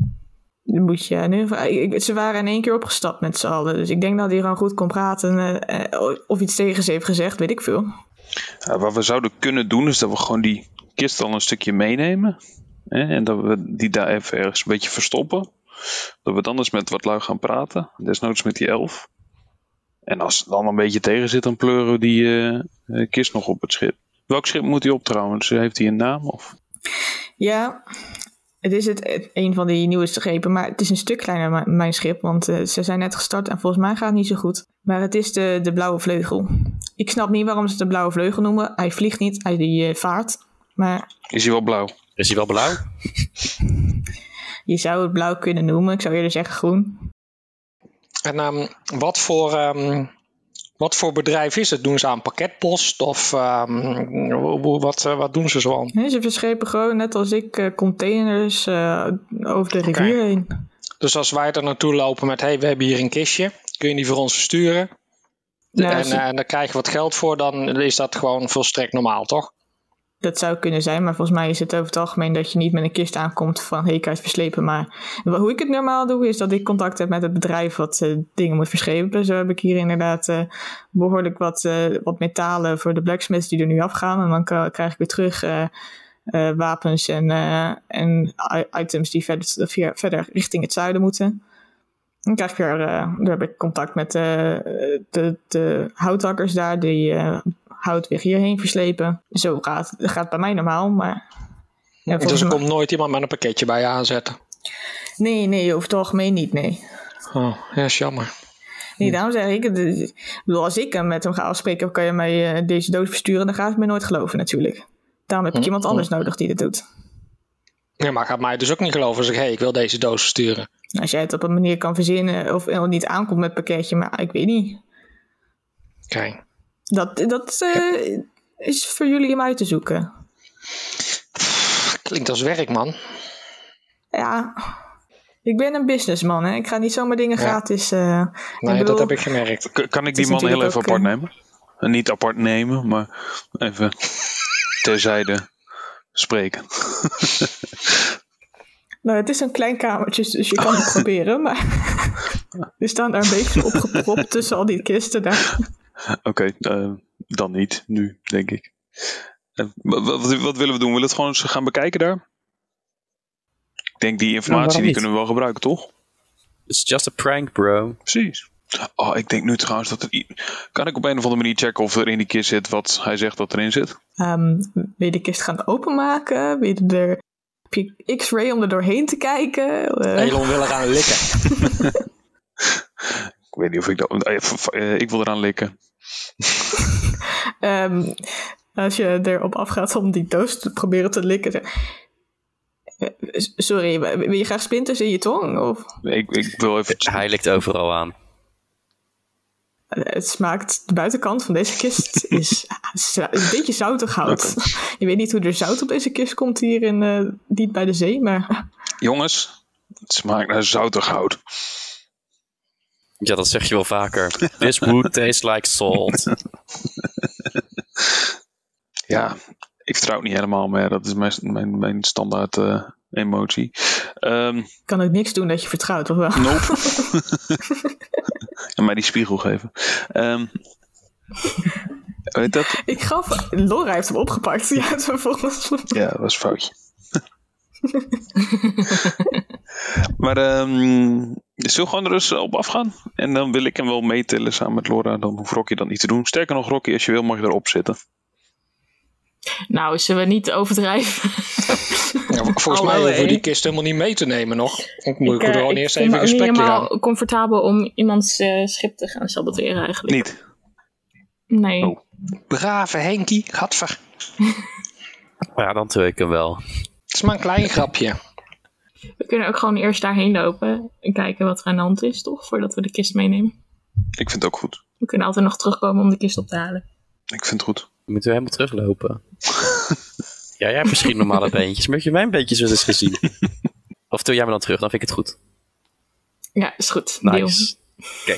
B: Dan moet je, in ieder geval- ik- ik- ze waren in één keer opgestapt met z'n allen. Dus ik denk dat hij gewoon goed kon praten. eh, eh, of iets tegen ze heeft gezegd, weet ik veel.
F: Ja, wat we zouden kunnen doen is dat we gewoon die kist al een stukje meenemen. Hè, en dat we die daar even ergens een beetje verstoppen. Dat we dan eens met wat lui gaan praten. Desnoods met die elf. En als het dan een beetje tegen zit, dan pleuren we die eh, eh, kist nog op het schip. Welk schip moet hij op trouwens? Heeft hij een naam? Of?
B: Ja, het is het, het- een van die nieuwe schepen, maar het is een stuk kleiner mijn schip, want eh, ze zijn net gestart en volgens mij gaat het niet zo goed. Maar het is de, de Blauwe Vleugel. Ik snap niet waarom ze het de Blauwe Vleugel noemen. Hij vliegt niet, hij die, eh, vaart. Maar
F: Is hij wel blauw?
C: Is hij wel blauw?
B: je zou het blauw kunnen noemen. Ik zou eerder zeggen groen.
D: En ehm, wat, voor, ehm, wat voor bedrijf is het? Doen ze aan pakketpost of ehm, wat, eh, wat doen ze zo aan?
B: Nee, ze verschepen gewoon, net als ik, eh, containers eh, over de rivier heen.
D: Dus als wij er naartoe lopen met, hey, we hebben hier een kistje, kun je die voor ons versturen?
B: Ja,
D: en,
B: ze-
D: en daar krijg je wat geld voor, dan is dat gewoon volstrekt normaal, toch?
B: Dat zou kunnen zijn, maar volgens mij is het over het algemeen dat je niet met een kist aankomt van hey, het verslepen. Maar hoe ik het normaal doe, is dat ik contact heb met het bedrijf wat eh, dingen moet verschepen. Zo heb ik hier inderdaad eh, behoorlijk wat, eh, wat metalen voor de blacksmiths die er nu afgaan. En dan krijg ik weer terug wapens en, en items die verder, verder richting het zuiden moeten. Dan krijg ik weer, dan heb ik contact met de, de houthakkers daar, die hout weer hierheen verslepen. Zo gaat het gaat bij mij normaal, maar... Ja,
D: dus er
B: mij-
D: komt nooit iemand met een pakketje bij je aanzetten.
B: Nee, nee, over het algemeen niet, nee.
D: Oh, ja, is jammer.
B: Nee, daarom zeg ik, bedoel, als ik eh, met hem ga afspreken, kan je mij eh, deze doos versturen, dan gaat hij me nooit geloven natuurlijk. Daarom heb ik
D: Hm,
B: iemand anders nodig die dit doet.
D: Ja, maar gaat mij dus ook niet geloven als ik, hey, ik wil deze doos versturen.
B: Als jij het op een manier kan verzinnen of er niet aankomt met het pakketje, maar ik weet niet.
D: Oké.
B: Dat, dat eh, is voor jullie om uit te zoeken.
D: Klinkt als werk, man.
B: Ja, ik ben een businessman, hè. Ik ga niet zomaar dingen
D: Ja.
B: gratis... eh,
D: Nee,
B: bedoel-
D: dat heb ik gemerkt.
F: K- kan ik die man heel even apart
B: eh,
F: nemen? Niet apart nemen, maar even terzijde spreken.
B: Nou, het is een klein kamertje, dus je kan het proberen, maar... We staan daar een beetje opgepropt tussen al die kisten daar.
F: Oké, eh, dan niet nu, denk ik. Eh, wat, wat, willen we doen? Willen we het gewoon eens gaan bekijken daar? Ik denk die informatie
C: waarom
F: die kunnen we wel gebruiken, toch?
C: It's just a prank, bro.
F: Precies. Oh, ik denk nu trouwens dat er... Kan ik op een of andere manier checken of er in die kist zit wat hij zegt dat erin zit?
B: Ehm, wil je de kist gaan openmaken? Wil je er... Heb je x-ray om er doorheen te kijken? Eh,
D: Elon wil eraan likken.
F: Ik weet niet of ik dat... eh, eh, ik wil eraan likken.
B: ehm, als je erop afgaat om die doos te proberen te likken. Eh, Sorry, wil je graag splinters in je tong? Of
F: Ik, ik wil even...
C: Hij likt overal aan.
B: Het smaakt, de buitenkant van deze kist is, is een beetje zoutig hout. Je weet niet hoe er zout op deze kist komt hier in, eh, niet bij de zee, maar
F: Jongens, het smaakt naar zoutig hout.
C: Ja, dat zeg je wel vaker. This wood tastes like salt.
F: Ja, ik vertrouw het niet helemaal meer. Dat is mijn, mijn, mijn standaard eh, emotie. Ehm
B: ik kan ook niks doen dat je vertrouwt, of wel?
F: nope. en mij die spiegel geven. Ehm weet dat?
B: Ik gaf, Laura heeft hem opgepakt. Ja, het vervolgens.
F: Ja, dat was een foutje. maar ehm zullen we gewoon er eens op afgaan? En dan wil ik hem wel meetillen samen met Laura. Dan hoeft Rocky dat niet te doen. Sterker nog, Rocky, als je wil mag je erop zitten.
E: Nou, zullen we niet overdrijven?
D: Ja, volgens
E: Hallo,
D: mij hoeven we die kist helemaal niet mee te nemen nog. Ik moet
E: eh,
D: er gewoon eerst
E: voel
D: even
E: niet
D: gesprekje
E: helemaal comfortabel om iemands eh, schip te gaan saboteren eigenlijk.
F: Niet.
E: Nee.
F: Oh.
D: Brave Henkie, gadver.
C: Ja, dan doe ik hem wel.
D: Het is maar een klein grapje.
E: We kunnen ook gewoon eerst daarheen lopen en kijken wat er aan de hand is, toch? Voordat we de kist meenemen.
F: Ik vind het ook goed.
E: We kunnen altijd nog terugkomen om de kist op te halen.
F: Ik vind het goed.
C: Moeten we helemaal teruglopen? Ja, jij hebt misschien normale beentjes, maar heb je mijn beentjes wel eens gezien? Of doe jij me dan terug, dan vind ik het goed.
E: Ja, is goed.
C: Nice. Oké.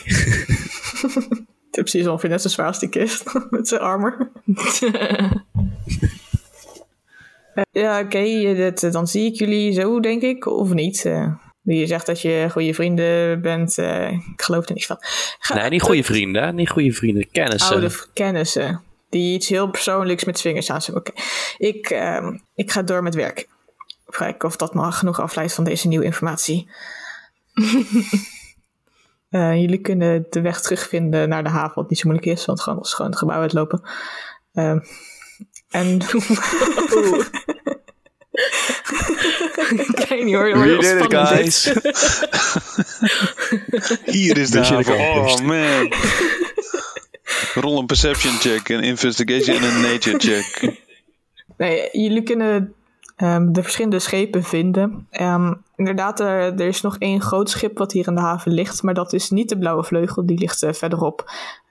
B: Het is precies ongeveer net zo zwaar als die kist. met zijn armor. Ja, oké. eh, dan zie ik jullie zo, denk ik. Of niet. Eh, je zegt dat je goede vrienden bent. eh, ik geloof er niks van. Ga-
C: Nee, niet goede vrienden? Niet goede vrienden, kennissen.
B: oude kennissen. Die iets heel persoonlijks met vingers aan Oké, ik, ehm, ik ga door met werk. Kijken of dat me genoeg afleidt van deze nieuwe informatie. Jullie kunnen de weg terugvinden naar de haven, wat niet zo moeilijk is, want gewoon, als gewoon het gebouw uitlopen. Ehm, en
E: Ik weet niet hoor.
F: We
E: heel
F: did it,
E: spannend,
F: guys. Hier is de Oh
C: eerst.
F: man. Rol een perception check, een investigation en een nature check.
B: Nee, jullie kunnen ehm, de verschillende schepen vinden. Ehm, inderdaad, er, er is nog één groot schip wat hier in de haven ligt, maar dat is niet de Blauwe Vleugel, die ligt eh, verderop.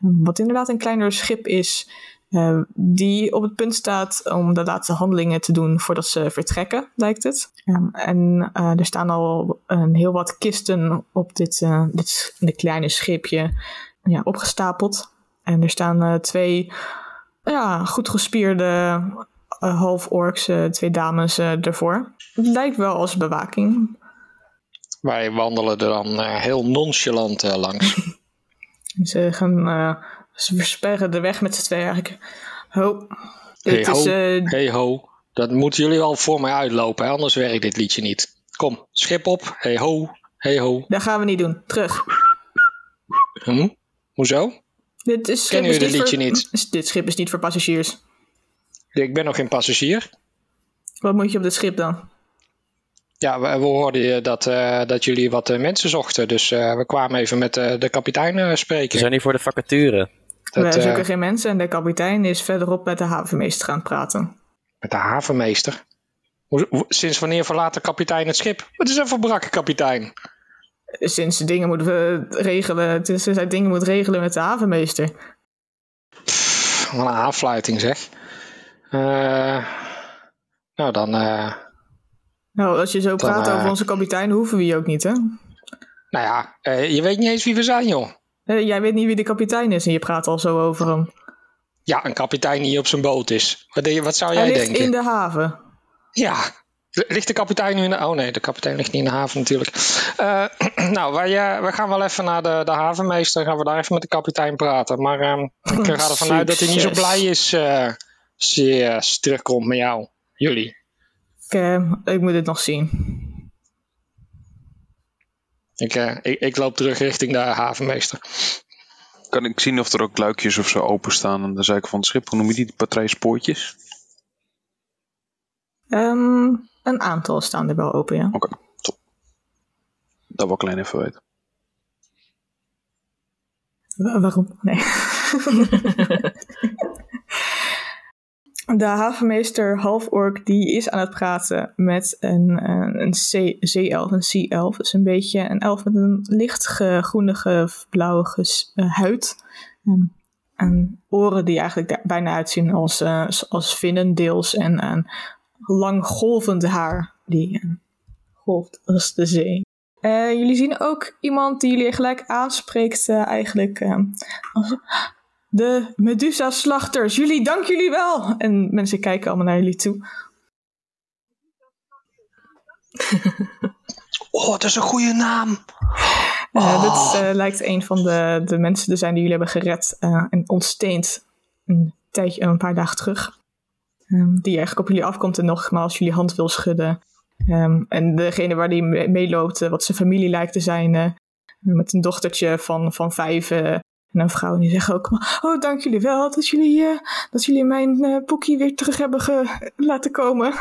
B: Ehm, wat inderdaad een kleiner schip is, eh, die op het punt staat om de laatste handelingen te doen voordat ze vertrekken, lijkt het. Ehm, en eh, er staan al een heel wat kisten op dit, eh, dit, dit kleine schipje ja, opgestapeld. En er staan eh, twee ja, goed gespierde half-orks, twee dames ervoor. Het lijkt wel als bewaking.
D: Wij wandelen er dan heel nonchalant langs.
B: Ze gaan, ze versperren de weg met z'n tweeën eigenlijk. Ho, dit
D: Hey,
B: is,
D: ho.
B: eh,
D: hey ho, dat moeten jullie al voor mij uitlopen, hè? anders werkt dit liedje niet. Kom, schip op. Hey ho, hey ho.
B: dat gaan we niet doen. Terug.
D: Hm? Hoezo?
B: Dit, is, schip
D: Kennen
B: is
D: jullie dit
B: voor,
D: liedje niet?
B: Dit schip is niet voor passagiers.
D: Ik ben nog geen passagier.
B: Wat moet je op dit schip dan?
D: Ja, we, we hoorden dat, eh, dat jullie wat eh, mensen zochten. Dus eh, we kwamen even met eh, de kapitein eh,
C: We
D: spreken.
C: zijn hier voor de vacature.
D: Dat,
B: Wij
D: eh,
B: zoeken geen mensen en de kapitein is verderop met de havenmeester gaan praten.
D: Met de havenmeester. Sinds wanneer verlaat de kapitein het schip? Wat is dat voor brakke kapitein?
B: Sinds de dingen moeten we regelen, sinds hij dingen moet regelen met de havenmeester.
D: Pff, Wat een aanfluiting zeg. Eh, nou dan, eh,
B: Nou, als je zo praat
D: eh,
B: over onze kapitein, hoeven we je ook niet, hè?
D: nou ja, eh, je weet niet eens wie we zijn joh.
B: Jij weet niet wie de kapitein is en je praat al zo over hem.
D: Ja, een kapitein die op zijn boot is. Wat, denk je- wat zou
B: Hij
D: jij
B: ligt
D: denken?
B: in de haven.
D: Ja. Ligt de kapitein nu in de... Oh nee, de kapitein ligt niet in de haven natuurlijk. Eh, nou, wij, eh, wij gaan wel even naar de, de havenmeester. Gaan we daar even met de kapitein praten. Maar ehm, ik ga ervan uit dat hij niet zo blij is eh, als hij hij terugkomt met jou. Jullie.
B: Ik, eh, ik moet het nog zien.
D: Ik, eh, ik, ik loop terug richting de havenmeester.
F: Kan ik zien of er ook luikjes of zo openstaan aan de zijkant van het schip? Hoe noem je die? Patrijspoortjes?
B: Ehm, een aantal staan er wel open, ja.
F: Oké, top. Dat wil ik klein even weten.
B: Wa- waarom? Nee. De havenmeester half-ork die is aan het praten met een, een zeeelf, een sea-elf. Dus een beetje een elf met een licht ge- groenige, blauwige eh, huid. En, en oren die eigenlijk bijna uitzien als, eh, als vinnen deels. En een lang golvend haar die eh, golft als de zee. Jullie zien ook iemand die jullie gelijk aanspreekt, eigenlijk. eh, als, de Medusa-slachters. Jullie, dank jullie wel. En mensen kijken allemaal naar jullie toe.
D: Oh, dat is een goede naam.
B: Eh, Dit eh, lijkt een van de, de mensen te zijn die jullie hebben gered eh, en ontsteend een tijdje, een paar dagen terug. Ehm, die eigenlijk op jullie afkomt en nogmaals jullie hand wil schudden. Ehm, en degene waar die mee- meeloopt, eh, wat zijn familie lijkt te zijn, met een dochtertje van, van vijf en een vrouw. Die zeggen ook, oh dank jullie wel dat jullie, eh, dat jullie mijn eh poekie weer terug hebben ge- laten komen.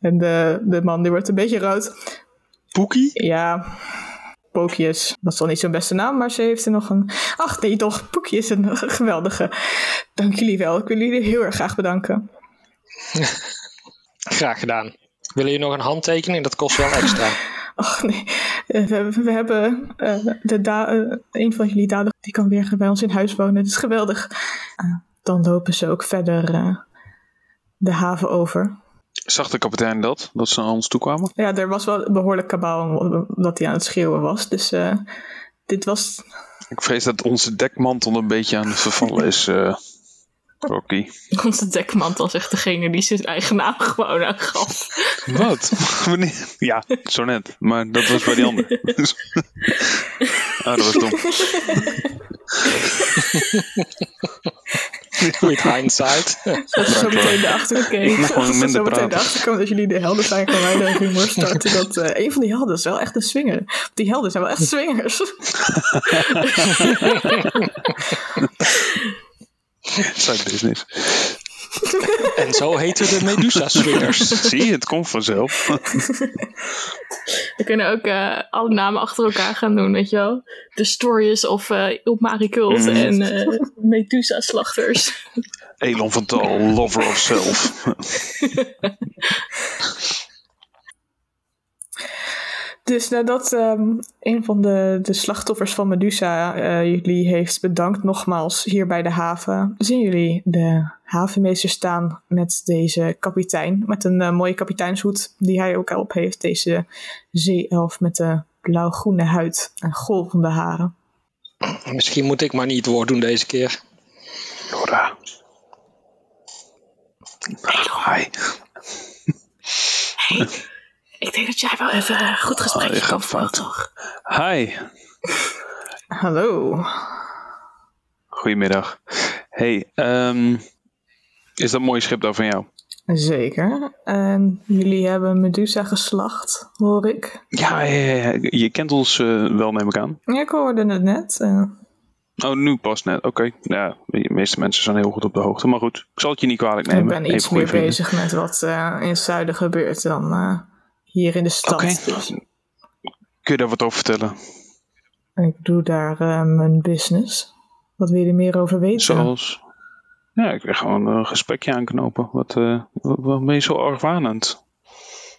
B: en de, de man die wordt een beetje rood.
D: Poekie?
B: Ja, Pookjes. Dat is wel niet zo'n beste naam, maar ze heeft er nog een... Ach nee, toch, Poekje is een geweldige. Dank jullie wel. Ik wil jullie heel erg graag bedanken.
D: Graag gedaan. Willen jullie nog een handtekening? Dat kost wel extra.
B: Ach nee, Eh, we, we hebben eh, de da eh, een van jullie daden, die kan weer bij ons in huis wonen. Dat is geweldig. Eh, dan lopen ze ook verder. eh, de haven over.
F: Zag de kapitein dat? Dat ze naar ons toe kwamen?
B: Ja, er was wel behoorlijk kabaal dat hij aan het schreeuwen was. Dus eh, dit was...
F: Ik vrees dat onze dekmantel een beetje aan het vervallen is, eh, Rocky.
E: Onze dekmantel is echt degene die zijn eigen naam gewoon aangaf.
F: Wat? Wanneer? Ja, zo net. Maar dat was bij die ander. ah, dat was dom.
D: With hindsight.
B: Dat is zo meteen de achterkant.
F: Ik gewoon minder
B: de achterkant dat jullie de helden zijn gaan wij de humor starten. Dat eh, een van die helden is wel echt een swinger. Die helden zijn wel echt swingers.
F: Side business.
D: En zo heten de Medusa Swingers.
F: Zie je, het komt vanzelf.
E: We kunnen ook eh, alle namen achter elkaar gaan doen, weet je wel. The Stories of uh, Il Marikult
F: Mhm.
E: en eh Medusa Slachters.
F: Elon van Tal, lover of self.
B: Dus nadat ehm, een van de, de slachtoffers van Medusa eh, jullie heeft bedankt nogmaals hier bij de haven, zien jullie de havenmeester staan met deze kapitein. Met een eh, mooie kapiteinshoed die hij ook al op heeft. Deze zeeelf met de blauw-groene huid en golvende haren.
D: Misschien moet ik maar niet het woord doen deze keer.
F: Laura. Hi.
E: Ik denk dat jij wel even een goed
F: Oh,
E: gesprek
F: je
E: kan
F: gaat
E: voeren, toch?
F: Hi.
B: Hallo.
F: Goedemiddag. Hey, ehm, is dat een mooi schip daar van jou?
B: Zeker. En jullie hebben Medusa geslacht, hoor ik.
F: Ja, ja, ja, ja. je kent ons eh, wel, neem ik aan.
B: Ja, ik hoorde het net. eh.
F: Oh, nu pas net. Oké. Ja, de meeste mensen zijn heel goed op de hoogte. Maar goed, ik zal het je niet kwalijk nemen.
B: Ik ben iets meer bezig met wat eh, in het zuiden gebeurt dan eh, hier in de stad. Dus
F: Kun je daar wat over vertellen?
B: ik doe daar eh, mijn business. Wat wil je er meer over weten?
F: Zoals... Ja, ik wil gewoon een gesprekje aanknopen. Wat, eh, wat, ben je zo argwanend?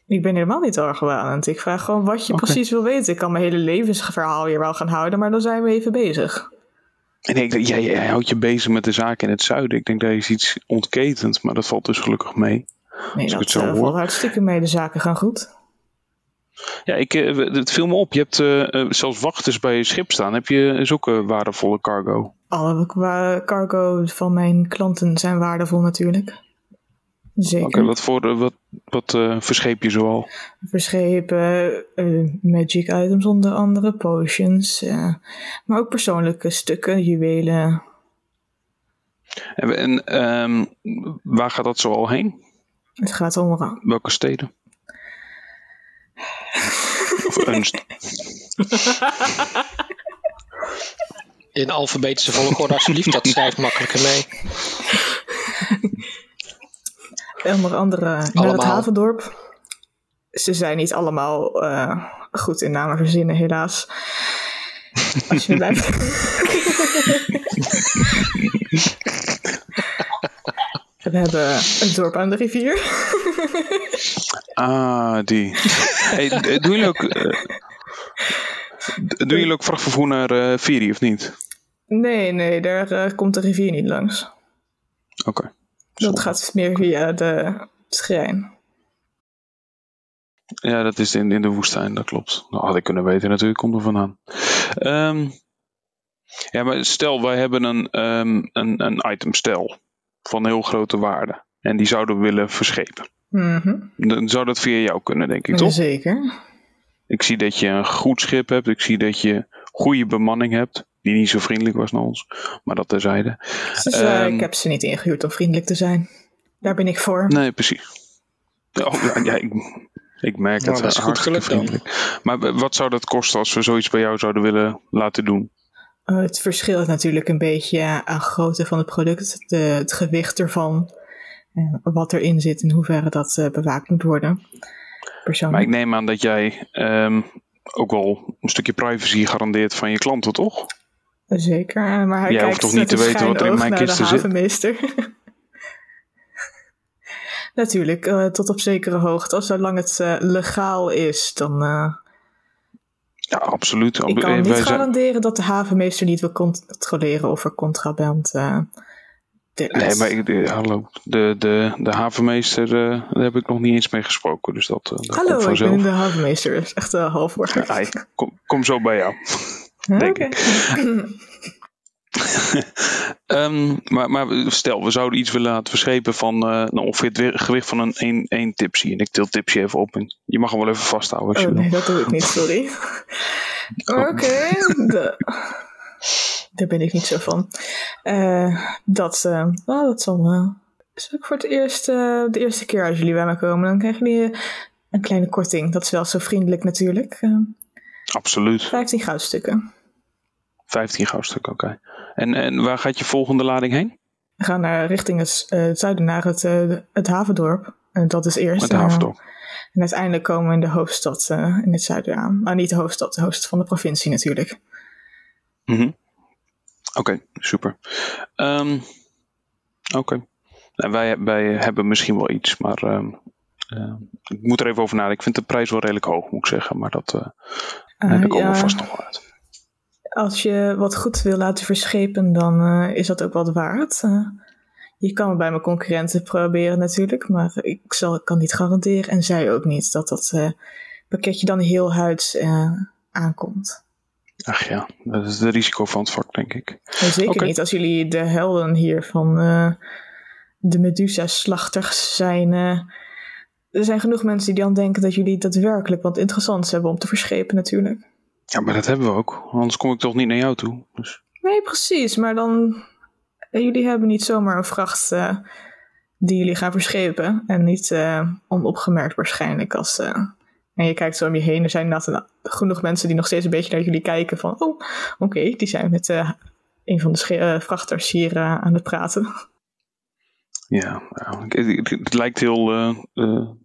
B: Ik ben helemaal niet argwanend. Ik vraag gewoon wat je precies wil weten. Ik kan mijn hele levensverhaal hier wel gaan houden, maar dan zijn we even bezig.
F: En ik denk, jij, jij houdt je bezig met de zaken in het zuiden. Ik denk dat is iets ontketend, maar dat valt dus gelukkig mee.
B: Nee,
F: ik
B: dat
F: het zo
B: eh,
F: hoor.
B: valt hartstikke mee. De zaken gaan goed.
F: Ja, ik, eh, het viel me op. Je hebt eh, eh, zelfs wachters bij je schip staan. Heb je zulke waardevolle cargo?
B: Alle cargo van mijn klanten zijn waardevol natuurlijk. Zeker.
F: Oké, wat, voor, wat, wat eh, verscheep je zoal?
B: verschepen, magic items onder andere, potions, maar ook persoonlijke stukken, juwelen.
F: En, en ehm, waar gaat dat zoal heen?
B: Het gaat om
F: Welke steden?
D: In alfabetische volgorde alsjeblieft, dat schrijft makkelijker mee.
B: onder andere naar het
D: Allemaal.
B: havendorp. Ze zijn niet allemaal eh, goed in namen verzinnen, helaas. Als je blijft. We hebben een dorp aan de rivier.
F: Ah, die. Hey, doen jullie ook... eh, doen jullie ook vrachtvervoer naar eh Viri of niet?
B: Nee, nee, daar eh, komt de rivier niet langs.
F: Oké.
B: Dat gaat meer via de schijn.
F: Ja, dat is in, in de woestijn, dat klopt. Dat had ik kunnen weten natuurlijk, komt er vandaan. Ehm, ja, maar stel, wij hebben een, ehm, een, een itemstel van heel grote waarde. En die zouden we willen verschepen.
B: Mhm.
F: Dan zou dat via jou kunnen, denk ik, toch?
B: Zeker.
F: Ik zie dat je een goed schip hebt. Ik zie dat je goede bemanning hebt. Die niet zo vriendelijk was naar ons. Maar dat terzijde.
B: Dus, ik heb ze niet ingehuurd om vriendelijk te zijn. Daar ben ik voor.
F: Nee, precies. Oh, ja, ja, ik, ik merk
D: Nou,
F: het.
D: dat is goed gelukt dan.
F: vriendelijk. Maar wat zou dat kosten als we zoiets bij jou zouden willen laten doen?
B: Eh, het verschilt natuurlijk een beetje aan grootte van het product, de, het gewicht ervan, eh, wat erin zit en hoeverre dat eh, bewaakt moet worden.
F: Maar
B: Persoonlijk.
F: ik neem aan dat jij ehm, ook wel een stukje privacy garandeert van je klanten, toch?
B: Zeker, maar hij
F: Jij
B: kijkt
F: hoeft toch niet te weten wat er in mijn kisten zit?
B: natuurlijk, tot op zekere hoogte. Zolang het legaal is, dan... eh,
F: Ja, absoluut.
B: ik kan
F: Wij
B: niet
F: zijn-
B: garanderen dat de havenmeester niet wil controleren of er contraband eh,
F: Nee, maar ik, de- hallo, de, de, de havenmeester, eh, daar heb ik nog niet eens mee gesproken. Dus dat, eh, dat
B: Hallo, ik ben de havenmeester. Dat is echt uh, half voor.
F: Ja, kom, kom zo bij jou. denk
B: Oké.
F: Ehm, maar, maar stel, we zouden iets willen laten verschepen van eh, nou, ongeveer het gewicht van een 1, 1 tipsy. En ik til tipsy even op. En je mag hem wel even vasthouden als je
B: Oh
F: wil.
B: nee, dat doe ik niet, sorry. Oké, daar ben ik niet zo van. Eh, dat, nou, dat zal wel. Is ook voor het eerst, de eerste keer als jullie bij me komen, dan krijgen jullie een kleine korting. Dat is wel zo vriendelijk natuurlijk.
F: Absoluut.
B: 15 goudstukken.
F: 15 goudstukken, oké. En, en waar gaat je volgende lading heen?
B: We gaan naar, richting het, eh, het zuiden, naar het, eh, het havendorp. En dat is eerst. Eh,
F: Havendorp.
B: en uiteindelijk komen we in de hoofdstad eh, in het zuiden aan. Maar niet de hoofdstad, de hoofdstad van de provincie natuurlijk.
F: Mhm. Oké, super. Ehm, Oké. Nou, wij, wij hebben misschien wel iets, maar ehm, ehm, ik moet er even over nadenken. Ik vind de prijs wel redelijk hoog, moet ik zeggen. Maar dat eh heb ik ook
B: ja.
F: wel vast nog wel uit.
B: Als je wat goed wil laten verschepen, dan eh, is dat ook wat waard. Eh, je kan het bij mijn concurrenten proberen natuurlijk, maar ik zal, kan niet garanderen en zij ook niet dat dat eh, pakketje dan heel huids aankomt.
F: Ach ja, dat is het risico van het vak, denk ik.
B: Zeker niet als jullie de helden hier van de Medusa-slachters zijn. er zijn genoeg mensen die dan denken dat jullie daadwerkelijk wat interessants hebben om te verschepen natuurlijk.
F: Ja, maar dat hebben we ook. Anders kom ik toch niet naar jou toe. Dus,
B: Nee, precies. Maar dan. eh, Jullie hebben niet zomaar een vracht eh, die jullie gaan verschepen. En niet eh, onopgemerkt waarschijnlijk. Als, en je kijkt zo om je heen. Er zijn inderdaad genoeg mensen die nog steeds een beetje naar jullie kijken. Van, oh, oké, die zijn met een van de vrachters hier aan het praten.
F: ja, nou, het, het lijkt heel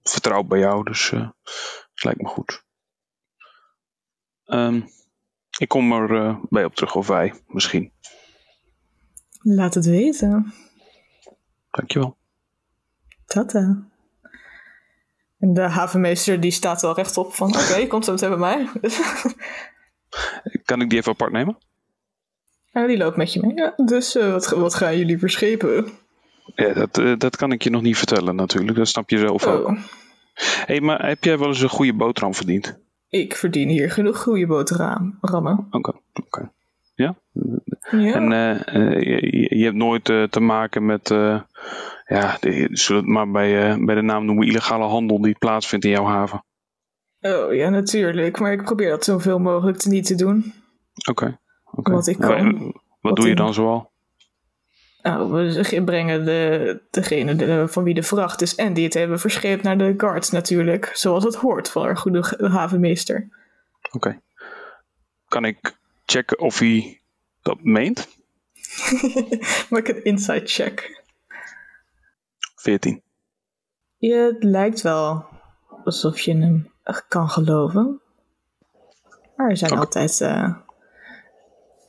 F: vertrouwd bij jou, dus het lijkt me goed. Ehm, ik kom er eh, bij op terug, of wij, misschien.
B: Laat het weten.
F: Dankjewel.
B: Tata. En de havenmeester die staat wel rechtop van... Oké, komt zo meteen bij mij.
F: Kan ik die even apart nemen?
B: Ja, die loopt met je mee. Ja, dus eh, wat, wat gaan jullie verschepen?
F: Ja, dat, eh, dat kan ik je nog niet vertellen natuurlijk. Dat snap je zelf ook.
B: Oh,
F: hey, maar heb jij wel eens een goede boterham verdiend?
B: Ik verdien hier genoeg goede boterhammen.
F: Oké, oké. Ja?
B: Ja.
F: En eh, eh, je, je hebt nooit eh, te maken met, ja, de, zullen het maar bij, bij de naam noemen, illegale handel die plaatsvindt in jouw haven.
B: Oh ja, natuurlijk. Maar ik probeer dat zoveel mogelijk te niet te doen.
F: Oké. oké.
B: Wat ik kan.
F: Wat,
B: Wat
F: doe je dan zoal?
B: Nou, we brengen de, degene de- van wie de vracht is en die het hebben verscheept naar de guards natuurlijk. Zoals het hoort van een goede havenmeester.
F: Oké. Kan ik checken of hij dat meent?
B: Maak een inside check.
F: 14.
B: Ja, het lijkt wel alsof je hem echt kan geloven. Maar er zijn altijd. eh,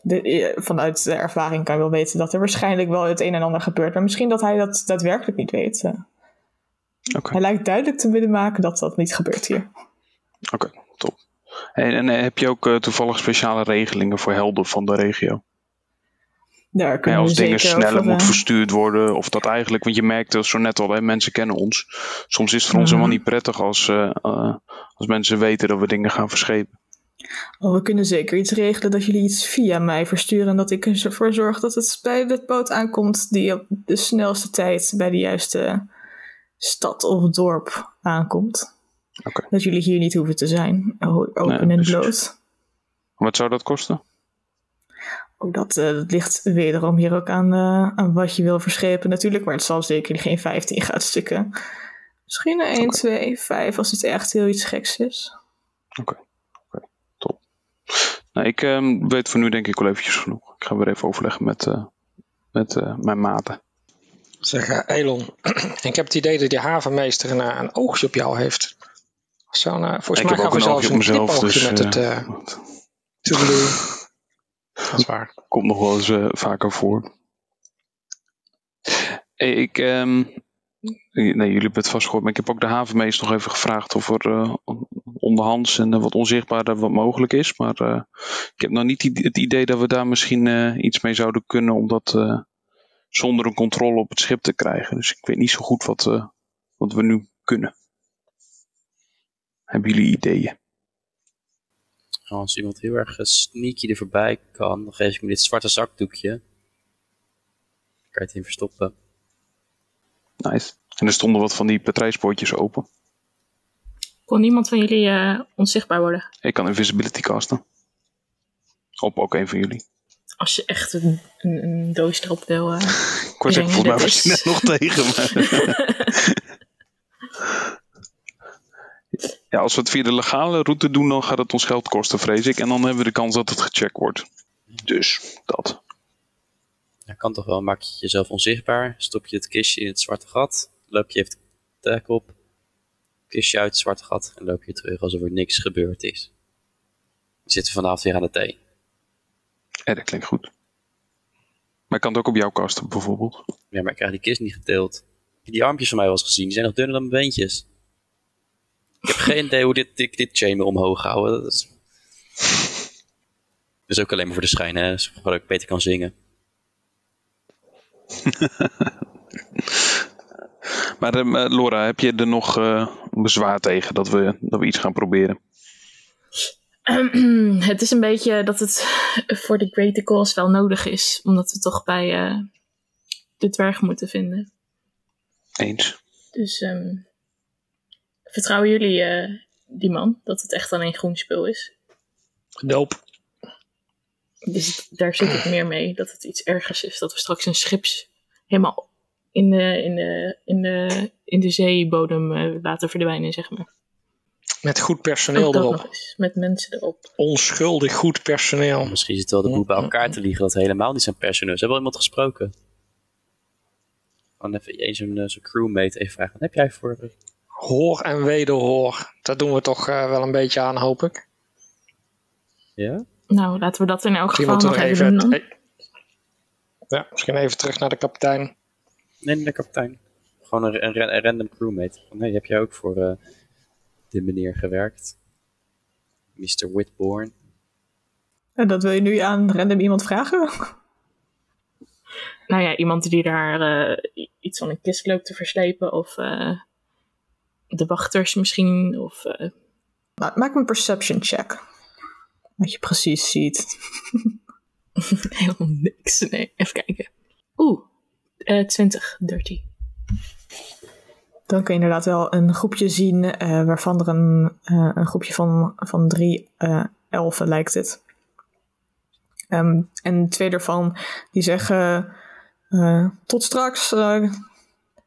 B: de, eh, vanuit de ervaring kan je wel weten dat er waarschijnlijk wel het een en ander gebeurt. Maar misschien dat hij dat daadwerkelijk niet weet. eh.
F: Oké,
B: Hij lijkt duidelijk te willen maken dat dat niet gebeurt hier.
F: oké, top. En, en eh, heb je ook toevallig speciale regelingen voor helden van de regio?
B: Daar
F: Ja,
B: kunnen
F: als dingen sneller
B: over,
F: moet verstuurd worden, of dat eigenlijk, want je merkt zo net al, hè, mensen kennen ons. Soms is het voor ons
B: Mhm.
F: helemaal niet prettig als, als mensen weten dat we dingen gaan verschepen.
B: Oh, we kunnen zeker iets regelen dat jullie iets via mij versturen. En dat ik ervoor zorg dat het bij de boot aankomt die op de snelste tijd bij de juiste stad of dorp aankomt. Dat jullie hier niet hoeven te zijn. O- Open
F: Nee,
B: en bloot.
F: Wat zou dat kosten?
B: Oh, dat, eh, dat ligt wederom hier ook aan, eh, aan wat je wil verschepen natuurlijk. Maar het zal zeker geen 15 goudstukken. Misschien een 1, 2, 5 als het echt heel iets geks is.
F: Oké. Nou, ik ehm, weet voor nu denk ik wel eventjes genoeg. Ik ga weer even overleggen met, eh, met eh, mijn maten.
D: Zeg, eh, Elon, ik heb het idee dat die havenmeester een, een oogje op jou heeft. Zo'n, eh, volgens
F: ik
D: mij hij
F: een
D: zelfs
F: oogje
D: een knipoogje
F: dus
D: met het toedeloei. Dat is waar.
F: komt nog wel eens vaker voor. Hey, ik, ehm, nee, jullie hebben het vast gehoord, maar ik heb ook de havenmeester nog even gevraagd of er eh, onderhands en wat onzichtbaarder wat mogelijk is. Maar eh, ik heb nog niet het idee dat we daar misschien eh, iets mee zouden kunnen om dat zonder een controle op het schip te krijgen. Dus ik weet niet zo goed wat, wat we nu kunnen. Hebben jullie ideeën?
C: Als iemand heel erg sneaky er voorbij kan, dan geef ik me dit zwarte zakdoekje. Dan kan je het in verstoppen.
F: Nice. En er stonden wat van die patrijspoortjes open.
E: Kon niemand van jullie eh, onzichtbaar worden?
F: Ik kan invisibility casten. Op ook een van jullie.
E: Als je echt een, een, een doos erop wil. eh.
F: Ik zeggen, volgens mij was je
E: is-
F: net nog tegen ja, als we het via de legale route doen, dan gaat het ons geld kosten, vrees ik. En dan hebben we de kans dat het gecheckt wordt. Dus, dat.
C: Dat kan toch wel. Maak je jezelf onzichtbaar. Stop je het kistje in het zwarte gat. Loop je even de dek op. Kistje uit het zwarte gat. En loop je terug alsof er niks gebeurd is. We zitten vanavond weer aan de thee.
F: Ja, dat klinkt goed. Maar ik kan het ook op jouw kasten, bijvoorbeeld.
C: Ja, maar ik krijg die kist niet geteeld. Die armpjes van mij wel eens gezien? Die zijn nog dunner dan mijn beentjes. Ik heb geen idee hoe dit, dit, dit chamber omhoog houden. Dat is... Dat is ook alleen maar voor de schijn, hè. Zodat ik beter kan zingen.
F: Maar eh, Laura, heb je er nog eh, bezwaar tegen dat we, dat we iets gaan proberen?
E: het is een beetje dat het voor de greater cause wel nodig is. Omdat we toch bij eh, de dwerg moeten vinden.
F: Eens.
E: Dus ehm, vertrouwen jullie eh, die man? Dat het echt alleen groen spul is?
D: Doop.
E: Dus daar zit ik meer mee. Dat het iets ergers is. Dat we straks een schips helemaal in de, in de, in de, in de zeebodem eh, laten verdwijnen, zeg maar.
D: Met goed personeel erop.
E: eens. Met mensen erop.
D: Onschuldig goed personeel.
C: Misschien zit wel de boel bij elkaar te liegen dat helemaal niet zijn personeel is. Hebben we wel iemand gesproken? Gewoon even eens zo'n eh, zo'n crewmate even vragen. Wat heb jij voor...
D: Hoor en wederhoor. Dat doen we toch eh, wel een beetje aan, hoop ik.
C: Ja?
E: Nou, laten we dat in elk geval nog even doen.
D: Ja, misschien even terug naar de kapitein.
C: Nee, de kapitein. Gewoon een, een, ra- een random crewmate. Van, hey, heb jij ook voor eh die meneer gewerkt? Mr. Whitborn.
B: En dat wil je nu aan random iemand vragen?
E: Nou ja, iemand die daar eh, iets van een kist loopt te verslepen. Of eh, de wachters misschien. Of
B: Nou, maak een perception check. Wat je precies ziet.
E: helemaal niks. Nee, even kijken. Oeh, eh 20, 13.
B: Dan kun je inderdaad wel een groepje zien eh, waarvan er een, eh, een groepje van, van drie elfen lijkt het. Ehm, en twee daarvan die zeggen tot straks,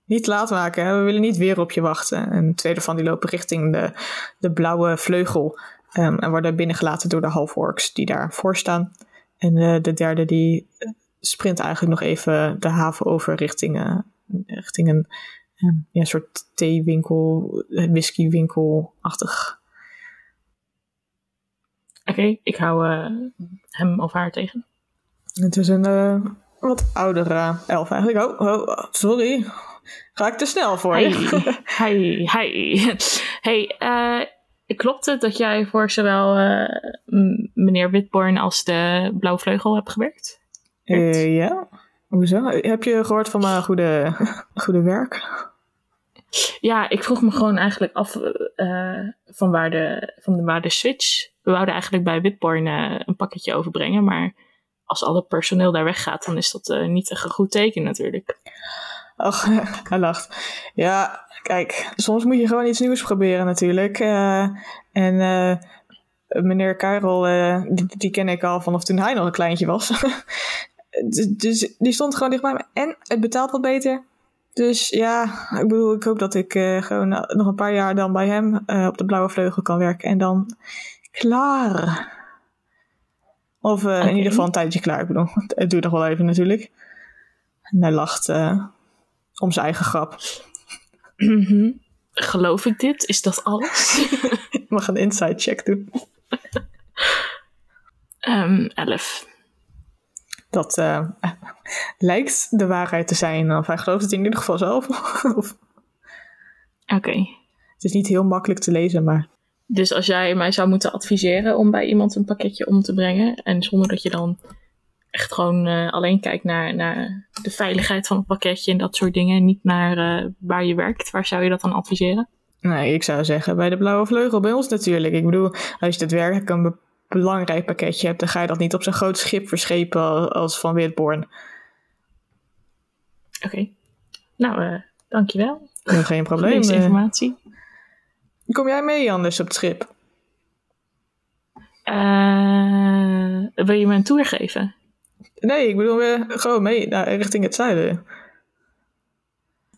B: niet laat maken, hè? we willen niet weer op je wachten. En twee daarvan die lopen richting de, de blauwe vleugel ehm, en worden binnengelaten door de half-orcs die daarvoor staan. En eh, de derde die eh, sprint eigenlijk nog even de haven over richting, eh, richting een ja, ja, soort theewinkel, whiskywinkel-achtig.
E: Oké, ik hou hem of haar tegen.
B: Het is een wat oudere elf eigenlijk. Oh, oh, sorry. Ga ik te snel voor je?
E: hey, hey. Hey, klopt het dat jij voor zowel eh, meneer Witborn als de Blauwvleugel hebt gewerkt?
B: Eh, ja? Hoezo? Heb je gehoord van mijn goede, goede werk?
E: Ja, ik vroeg me gewoon eigenlijk af eh, van, waar de, van waar de switch. We wouden eigenlijk bij Witborn een pakketje overbrengen, maar als al het personeel daar weggaat, dan is dat niet echt een goed teken natuurlijk.
B: Ach, hij lacht. Ja, kijk, soms moet je gewoon iets nieuws proberen natuurlijk. Eh, en eh, meneer Karel, eh, die, die ken ik al vanaf toen hij nog een kleintje was. dus, dus die stond gewoon dichtbij me. En het betaalt wat beter. Dus ja, ik bedoel, ik hoop dat ik gewoon nog een paar jaar dan bij hem op de blauwe vleugel kan werken. En dan klaar. Of in ieder geval een tijdje klaar. Ik bedoel, het duurt nog wel even natuurlijk. En hij lacht om zijn eigen grap.
E: Mhm. Geloof ik dit? Is dat alles?
B: Ik mag een inside check doen.
E: Ehm elf.
B: Dat eh, lijkt de waarheid te zijn. Of hij gelooft het in ieder geval zelf. of,
E: Oké.
B: het is niet heel makkelijk te lezen, maar
E: Dus als jij mij zou moeten adviseren om bij iemand een pakketje om te brengen, en zonder dat je dan echt gewoon eh, alleen kijkt naar, naar de veiligheid van het pakketje en dat soort dingen. Niet naar eh, waar je werkt. Waar zou je dat dan adviseren?
B: Nee, ik zou zeggen bij de Blauwe Vleugel, bij ons natuurlijk. Ik bedoel, als je daadwerkelijk een be- belangrijk pakketje hebt, dan ga je dat niet op zo'n groot schip verschepen al- als van Witborn.
E: Oké. Nou, eh dankjewel
B: Ja, Geen probleem.
E: deze informatie.
B: Kom jij mee anders op het schip?
E: Wil je me een tour geven?
B: Nee, ik bedoel, we gewoon mee naar, richting het zuiden.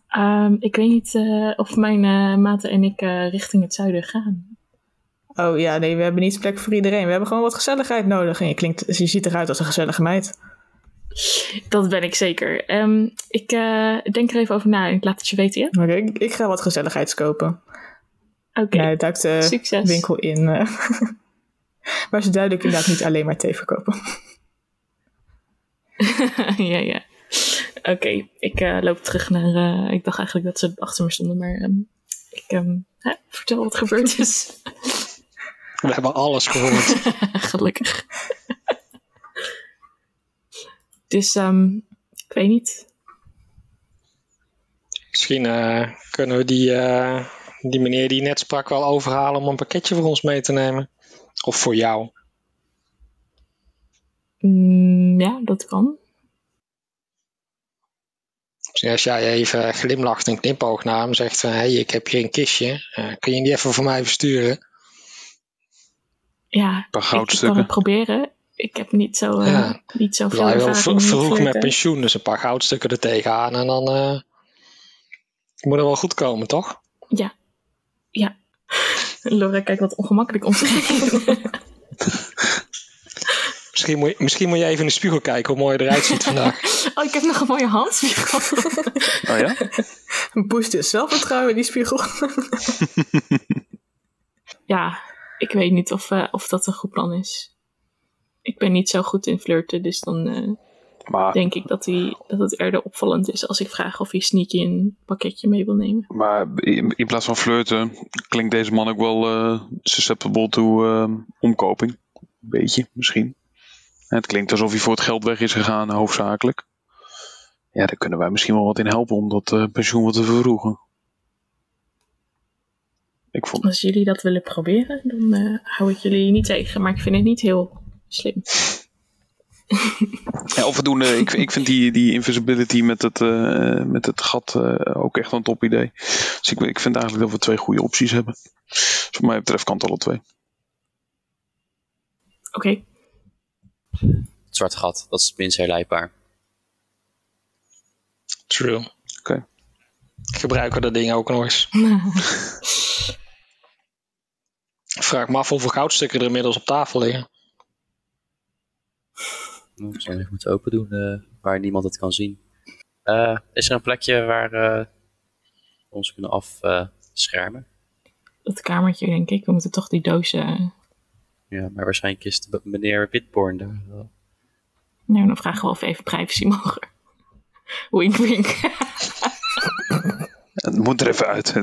E: Ehm, ik weet niet eh, of mijn eh, maten en ik eh, richting het zuiden gaan.
B: Oh ja, nee, we hebben niet plek voor iedereen. We hebben gewoon wat gezelligheid nodig. En je, klinkt, je ziet eruit als een gezellige meid.
E: Dat ben ik zeker. Ehm, ik eh, denk er even over na en ik laat het je weten, ja?
B: Oké, ik, ik ga wat gezelligheids kopen.
E: Oké,
B: hij duikt de
E: succes.
B: winkel in. eh, maar ze duidelijk inderdaad niet alleen maar thee verkopen.
E: ja, ja. Oké, ik eh, loop terug naar... eh, ik dacht eigenlijk dat ze achter me stonden, maar... ehm, ik ehm, hè, vertel wat gebeurd is.
D: We hebben alles gehoord.
E: Gelukkig. dus, ehm, ik weet niet.
D: Misschien eh, kunnen we die, die meneer die net sprak wel overhalen om een pakketje voor ons mee te nemen. Of voor jou.
E: Mm, ja, dat kan.
D: Misschien als jij even glimlacht en knipoog naar hem zegt van... hé, hey, ik heb hier een kistje. Eh, kun je die even voor mij versturen?
E: Ja,
F: paar
E: ik kan het proberen. Ik heb niet zo, eh,
D: Ja.
E: niet zo veel
D: Hij wel
E: ervaring met
D: vroeg met pensioen, dus een paar goudstukken er tegenaan. En dan eh, moet er wel goed komen, toch?
E: Ja. Ja. Laura kijkt wat ongemakkelijk om heen.
D: Misschien moet, je, misschien moet je even in de spiegel kijken hoe mooi je eruit ziet vandaag.
E: Oh, ik heb nog een mooie handspiegel.
F: Oh ja?
B: Boost je zelfvertrouwen in die spiegel.
E: ja, ik weet niet of, eh, of dat een goed plan is. Ik ben niet zo goed in flirten, dus dan eh,
F: Maar,
E: denk ik dat, hij, dat het eerder opvallend is als ik vraag of hij sneaky een pakketje mee wil nemen.
F: maar in, in plaats van flirten klinkt deze man ook wel eh, susceptible to eh, omkoping. Beetje, misschien. Het klinkt alsof hij voor het geld weg is gegaan, hoofdzakelijk. Ja, daar kunnen wij misschien wel wat in helpen om dat eh, pensioen wat te vervroegen. Ik vond,
E: Als jullie dat willen proberen, dan eh, hou ik jullie niet tegen. Maar ik vind het niet heel slim.
F: Ja, of we doen, eh, ik, ik vind die, die invisibility met het, met het gat ook echt een top idee. Dus ik, ik vind eigenlijk dat we twee goede opties hebben. Dus wat mij betreft kan het alle twee.
E: Oké,
C: Het zwarte gat, dat is minst herleidbaar.
D: True.
F: Oké.
D: Gebruiken we dat ding ook nog eens. Vraag me af hoeveel goudstukken er inmiddels op tafel liggen.
C: Nou, Ik zal even moeten open doen eh, waar niemand het kan zien. Eh, is er een plekje waar eh, we ons kunnen afschermen?
E: dat kamertje denk ik. We moeten toch die dozen...
C: ja, maar waarschijnlijk is het meneer Witborn daar wel.
E: Nou, dan vragen we of we even privacy mogen. Wink, wink.
F: Het moet er even uit.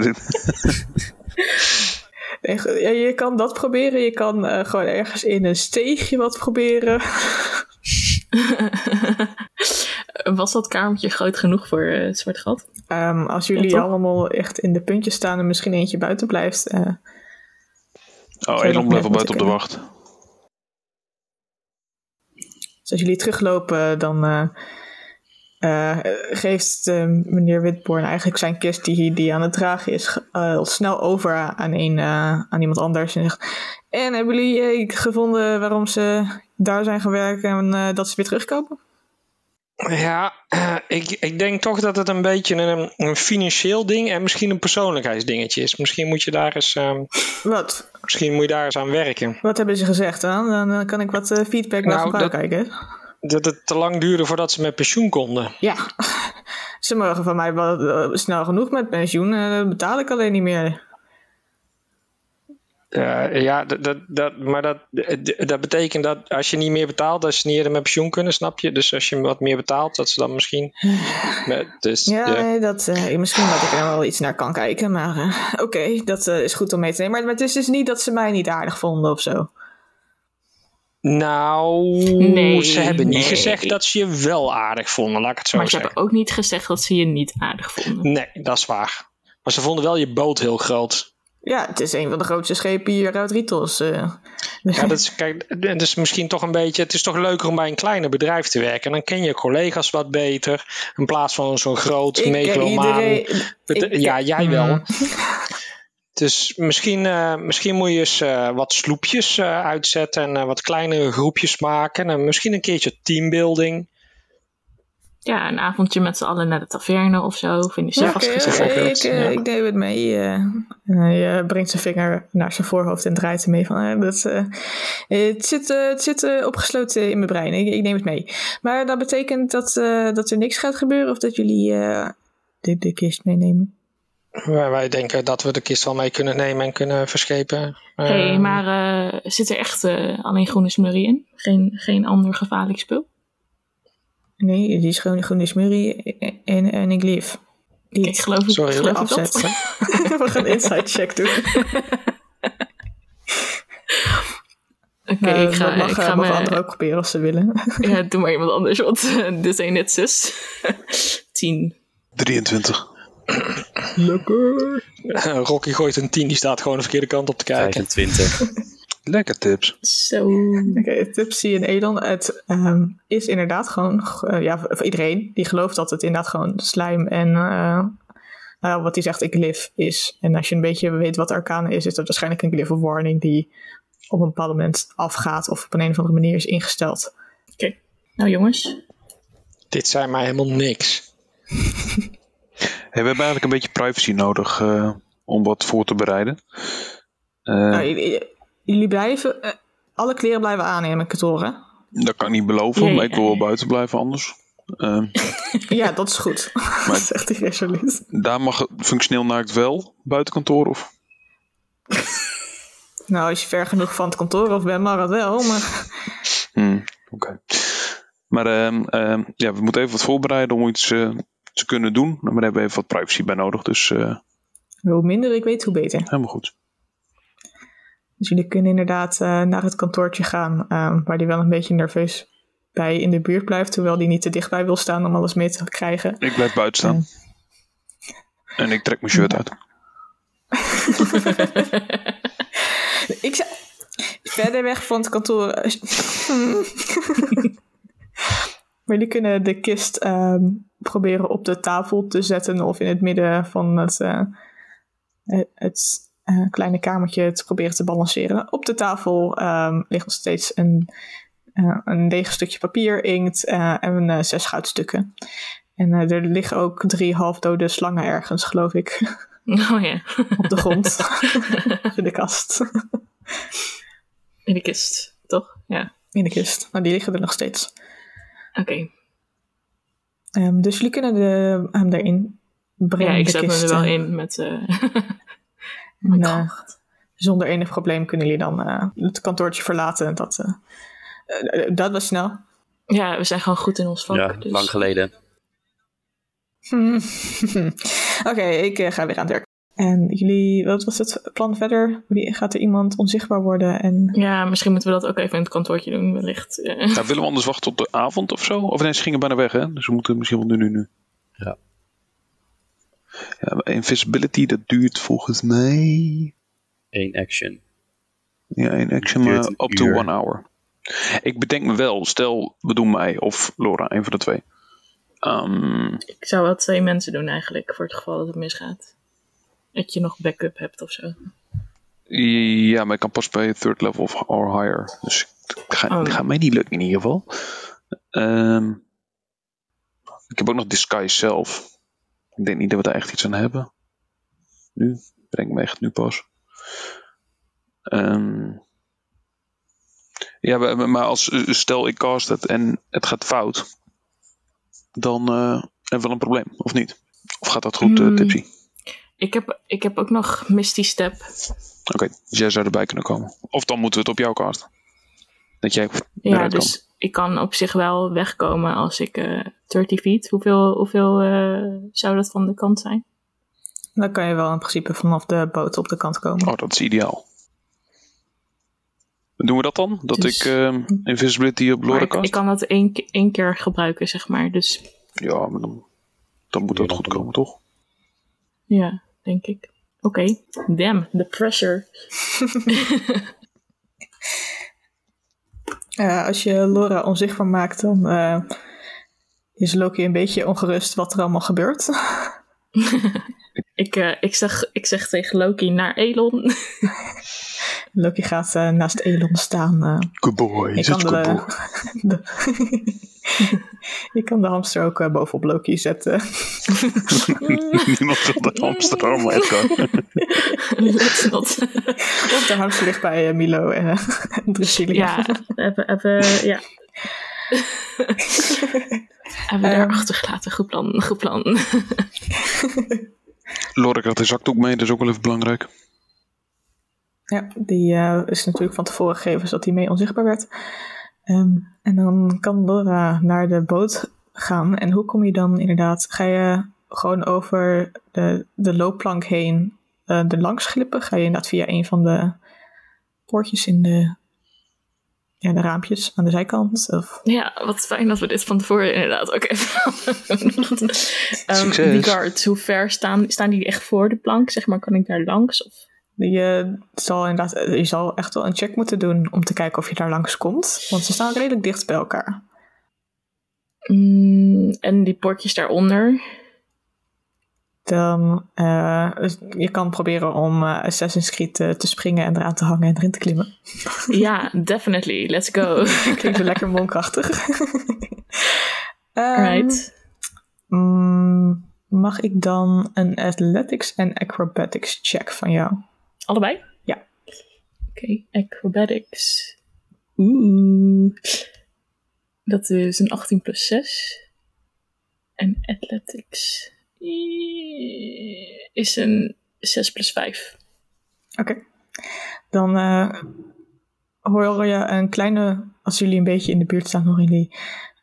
B: Nee, ja, je kan dat proberen. Je kan eh, gewoon ergens in een steegje wat proberen.
E: Was dat kamertje groot genoeg voor eh, het zwart gat?
B: Ehm, als jullie allemaal echt in de puntjes staan en misschien eentje buiten blijft. eh,
F: Oh, Elon wel buiten op de wacht.
B: dus als jullie teruglopen, dan eh, eh, geeft eh, meneer Witborn eigenlijk zijn kist die, die aan het dragen is, eh, snel over aan, een, eh, aan iemand anders. En zegt, en hebben jullie gevonden waarom ze daar zijn gaan werken en eh, dat ze weer terugkomen?
D: Ja, ik, ik denk toch dat het een beetje een, een financieel ding en misschien een persoonlijkheidsdingetje is. Misschien moet je daar eens, ehm,
B: Wat?
D: misschien moet je daar eens aan werken.
B: Wat hebben ze gezegd dan? Dan eh, kan ik wat eh, feedback naar
D: Nou,
B: gebruiken. kijken.
D: Dat het te lang duurde voordat ze met pensioen konden.
B: Ja, ze mogen van mij wel eh, snel genoeg met pensioen. dat betaal ik alleen niet meer.
D: Eh, ja, dat, dat, dat, maar dat, dat betekent dat als je niet meer betaalt, dat ze niet eerder met pensioen kunnen, snap je? Dus als je wat meer betaalt, dat ze dan misschien. Met, dus,
B: Ja,
D: ja.
B: nee, dat, eh, misschien dat ik er wel iets naar kan kijken. Maar eh, oké, dat eh, is goed om mee te nemen. Maar, maar het is dus niet dat ze mij niet aardig vonden of zo.
D: Nou,
E: Nee,
D: ze hebben niet
E: nee.
D: gezegd dat ze je wel aardig vonden, laat ik het zo
E: maar ze
D: zeggen.
E: hebben ook niet gezegd dat ze je niet aardig vonden.
D: Nee, dat is waar. Maar ze vonden wel je boot heel groot.
B: Ja, het is een van de grootste schepen hier uit Ritos. eh.
D: Ja, dat is, kijk, het is misschien toch een beetje. Het is toch leuker om bij een kleiner bedrijf te werken. En dan ken je collega's wat beter. In plaats van zo'n groot
B: Ik ken
D: megalomaan. ja, jij wel.
B: Hmm.
D: Dus misschien, eh, misschien moet je eens eh, wat sloepjes uitzetten. En wat kleinere groepjes maken. En misschien een keertje teambuilding.
E: Ja, een avondje met z'n allen naar de taverne of zo. Vinden ze
B: Ja,
E: vast gezellig.
B: oké, ik,
D: Ja.
B: ik neem het mee. eh. hij eh, brengt zijn vinger naar zijn voorhoofd en draait hem mee van... eh, dat, eh, het zit, het zit opgesloten in mijn brein. Ik, ik neem het mee. Maar dat betekent dat, eh, dat er niks gaat gebeuren... of dat jullie eh, de, de kist meenemen?
D: Wij, wij denken dat we de kist wel mee kunnen nemen en kunnen verschepen.
E: Hé,
D: Eh,
E: hey, maar eh, zit er echt eh, alleen groene smurrie in? Geen, geen ander gevaarlijk spul?
B: Nee, die is gewoon groene smurrie en, en ik lief. Die
E: Ik geloof, ik,
D: Sorry,
E: geloof ik dat.
B: afzetten. We gaan een inside check doen.
E: Oké,
B: Eh,
E: ik ga,
B: dat mag,
E: ik ga me...
B: anderen ook proberen als ze willen.
E: Ja, doe maar iemand anders, want eh, dit zijn net zus. Tien.
F: 23.
D: Rocky gooit een 10, die staat gewoon de verkeerde kant op te kijken.
C: 25.
F: Lekker tips.
E: Zo.
B: Oké, Tipsy en Elon. Het ehm, is inderdaad gewoon, eh, ja, voor iedereen die gelooft dat het inderdaad gewoon slijm en eh, nou, wat hij zegt, ik live is. En als je een beetje weet wat arcane is, is dat waarschijnlijk een glyph of warning die op een bepaald moment afgaat of op een, een of andere manier is ingesteld.
E: Nou jongens,
D: Dit zijn mij helemaal niks.
F: Hey, we hebben eigenlijk een beetje privacy nodig eh, om wat voor te bereiden. Eh,
B: Nou, jullie blijven, eh, alle kleren blijven aan in mijn kantoren.
F: Dat kan ik niet beloven,
E: Ja,
F: maar ik wil wel buiten blijven anders. Eh,
B: Ja, dat is goed.
F: Maar-
B: zegt de specialist.
F: daar mag het functioneel naakt wel buiten kantoor of?
B: Nou, als je ver genoeg van het kantoor af bent, mag het wel. Maar
F: Hmm, Oké. Maar ehm, ehm, ja, we moeten even wat voorbereiden om iets eh, te kunnen doen. Maar daar hebben we even wat privacy bij nodig, dus eh,
B: hoe minder ik weet, hoe beter.
F: helemaal goed.
B: Dus jullie kunnen inderdaad eh, naar het kantoortje gaan, eh, waar die wel een beetje nerveus bij in de buurt blijft, terwijl die niet te dichtbij wil staan om alles mee te krijgen.
F: Ik blijf buiten staan. En ik trek mijn shirt uit.
B: Ik zou verder weg van het kantoor. maar jullie kunnen de kist ehm, proberen op de tafel te zetten of in het midden van het, eh, het- eh, kleine kamertje te proberen te balanceren. Op de tafel ehm, ligt nog steeds een, eh, een leeg stukje papier, inkt eh, en zes goudstukken. En er liggen ook drie halfdode slangen ergens, geloof ik,
E: oh ja,
B: op de grond. in de kast.
E: in de kist, toch? Ja,
B: In de kist. Maar die liggen er nog steeds.
E: oké.
B: Ehm, dus jullie kunnen de, hem erin brengen.
E: Ja, ik zet me
B: kist,
E: er wel in met...
B: en,
E: mijn kracht.
B: zonder enig probleem kunnen jullie dan eh, het kantoortje verlaten. Dat, eh, eh, dat was snel.
E: Ja, we zijn gewoon goed in ons vak.
C: Ja,
E: dus.
C: lang geleden.
B: Oké, ik eh, ga weer aan het werk. En jullie, wat was het plan verder? Wie, gaat er iemand onzichtbaar worden? En
E: Ja, misschien moeten we dat ook even in het kantoortje doen, wellicht.
F: Nou, willen we anders wachten tot de avond of zo? Of nee, ze gingen bijna weg, hè? Dus we moeten misschien wel nu, nu, nu.
C: Ja.
F: Ja, invisibility, dat duurt volgens mij...
C: Eén action.
F: Ja, in action, maar up to
C: uur.
F: one hour. Ik bedenk me wel, stel we doen mij of Laura, een van de twee. Ehm,
E: Ik zou wel twee mensen doen eigenlijk, voor het geval dat het misgaat. Dat je nog backup hebt of zo.
F: ja, maar ik kan pas bij third level of or higher. Dus gaat,
E: Oh.
F: gaat mij niet lukken in ieder geval. Ehm, ik heb ook nog disguise zelf. Ik denk niet dat we daar echt iets aan hebben. Nu, breng me echt nu pas. Ehm, ja, maar- als stel ik cast het en het gaat fout, dan eh, hebben we wel een probleem, of niet? Of gaat dat goed, eh,
E: Hmm.
F: Tipsy?
E: Ik heb, ik heb ook nog Misty Step.
F: Oké, dus jij zou erbij kunnen komen. Of dan moeten we het op jou casten. Dat jij
E: Ja,
F: kan.
E: Ik kan op zich wel wegkomen als ik eh 30 feet. Hoeveel, hoeveel eh, zou dat van de kant zijn?
B: dan kan je wel in principe vanaf de boot op de kant komen.
F: Oh, dat is ideaal. Doen we dat dan? Dat
E: Dus-
F: ik eh, invisibility op
E: Maar
F: Laura
E: ik,
F: cast?
E: ik kan dat één, één keer gebruiken, zeg maar. Dus
F: Ja, maar dan, dan moet dat goed komen, toch?
E: ja, denk ik. Oké, damn, the pressure.
B: Eh, als je Laura onzichtbaar maakt, dan eh, is Loki een beetje ongerust wat er allemaal gebeurt.
E: Ik, eh, ik, zeg, ik zeg tegen Loki naar Elon.
B: Loki gaat naast Elon staan. eh.
F: Good boy,
B: je, kan de, de- je kan de hamster ook eh, bovenop Loki zetten.
F: Niemand wil de Amsterdam, Edgar.
E: Let's not.
B: Of de hamster ligt bij eh, Milo en uh, Drusilla.
E: ja, even, even, ja. Hebben we daar achtergelaten. Goed plan, goed plan.
F: Laura krijgt de zakdoek mee, dat is ook wel even belangrijk.
B: Ja, die eh, is natuurlijk van tevoren gegeven zodat hij mee onzichtbaar werd. Ehm, en dan kan Laura naar de boot gaan. En hoe kom je dan inderdaad? Ga je gewoon over de, de loopplank heen eh er langs glippen? Ga je inderdaad via een van de poortjes in de, ja, de raampjes aan de zijkant? Of,
E: Ja, wat fijn dat we dit van tevoren inderdaad ook even um,
F: Succes.
E: Die guards, hoe ver staan, staan die echt voor de plank? Zeg maar, kan ik daar langs? Of?
B: Je, zal inderdaad, je zal echt wel een check moeten doen om te kijken of je daar langs komt. Want ze staan redelijk dicht bij elkaar.
E: Mm, en die poortjes daaronder?
B: Dan uh, je kan proberen om uh, Assassin's Creed uh, te springen en eraan te hangen en erin te klimmen.
E: Ja, definitely. Let's go.
B: Klinkt wel lekker monkrachtig.
E: Right.
B: Um, mag ik dan een athletics en acrobatics check van jou?
E: Allebei?
B: Ja.
E: Oké, okay, acrobatics. Oeh. Dat is een 18 plus 6. En athletics is een 6 plus 5.
B: Oké. Okay. Dan uh, hoor je een kleine, als jullie een beetje in de buurt staan, horen jullie,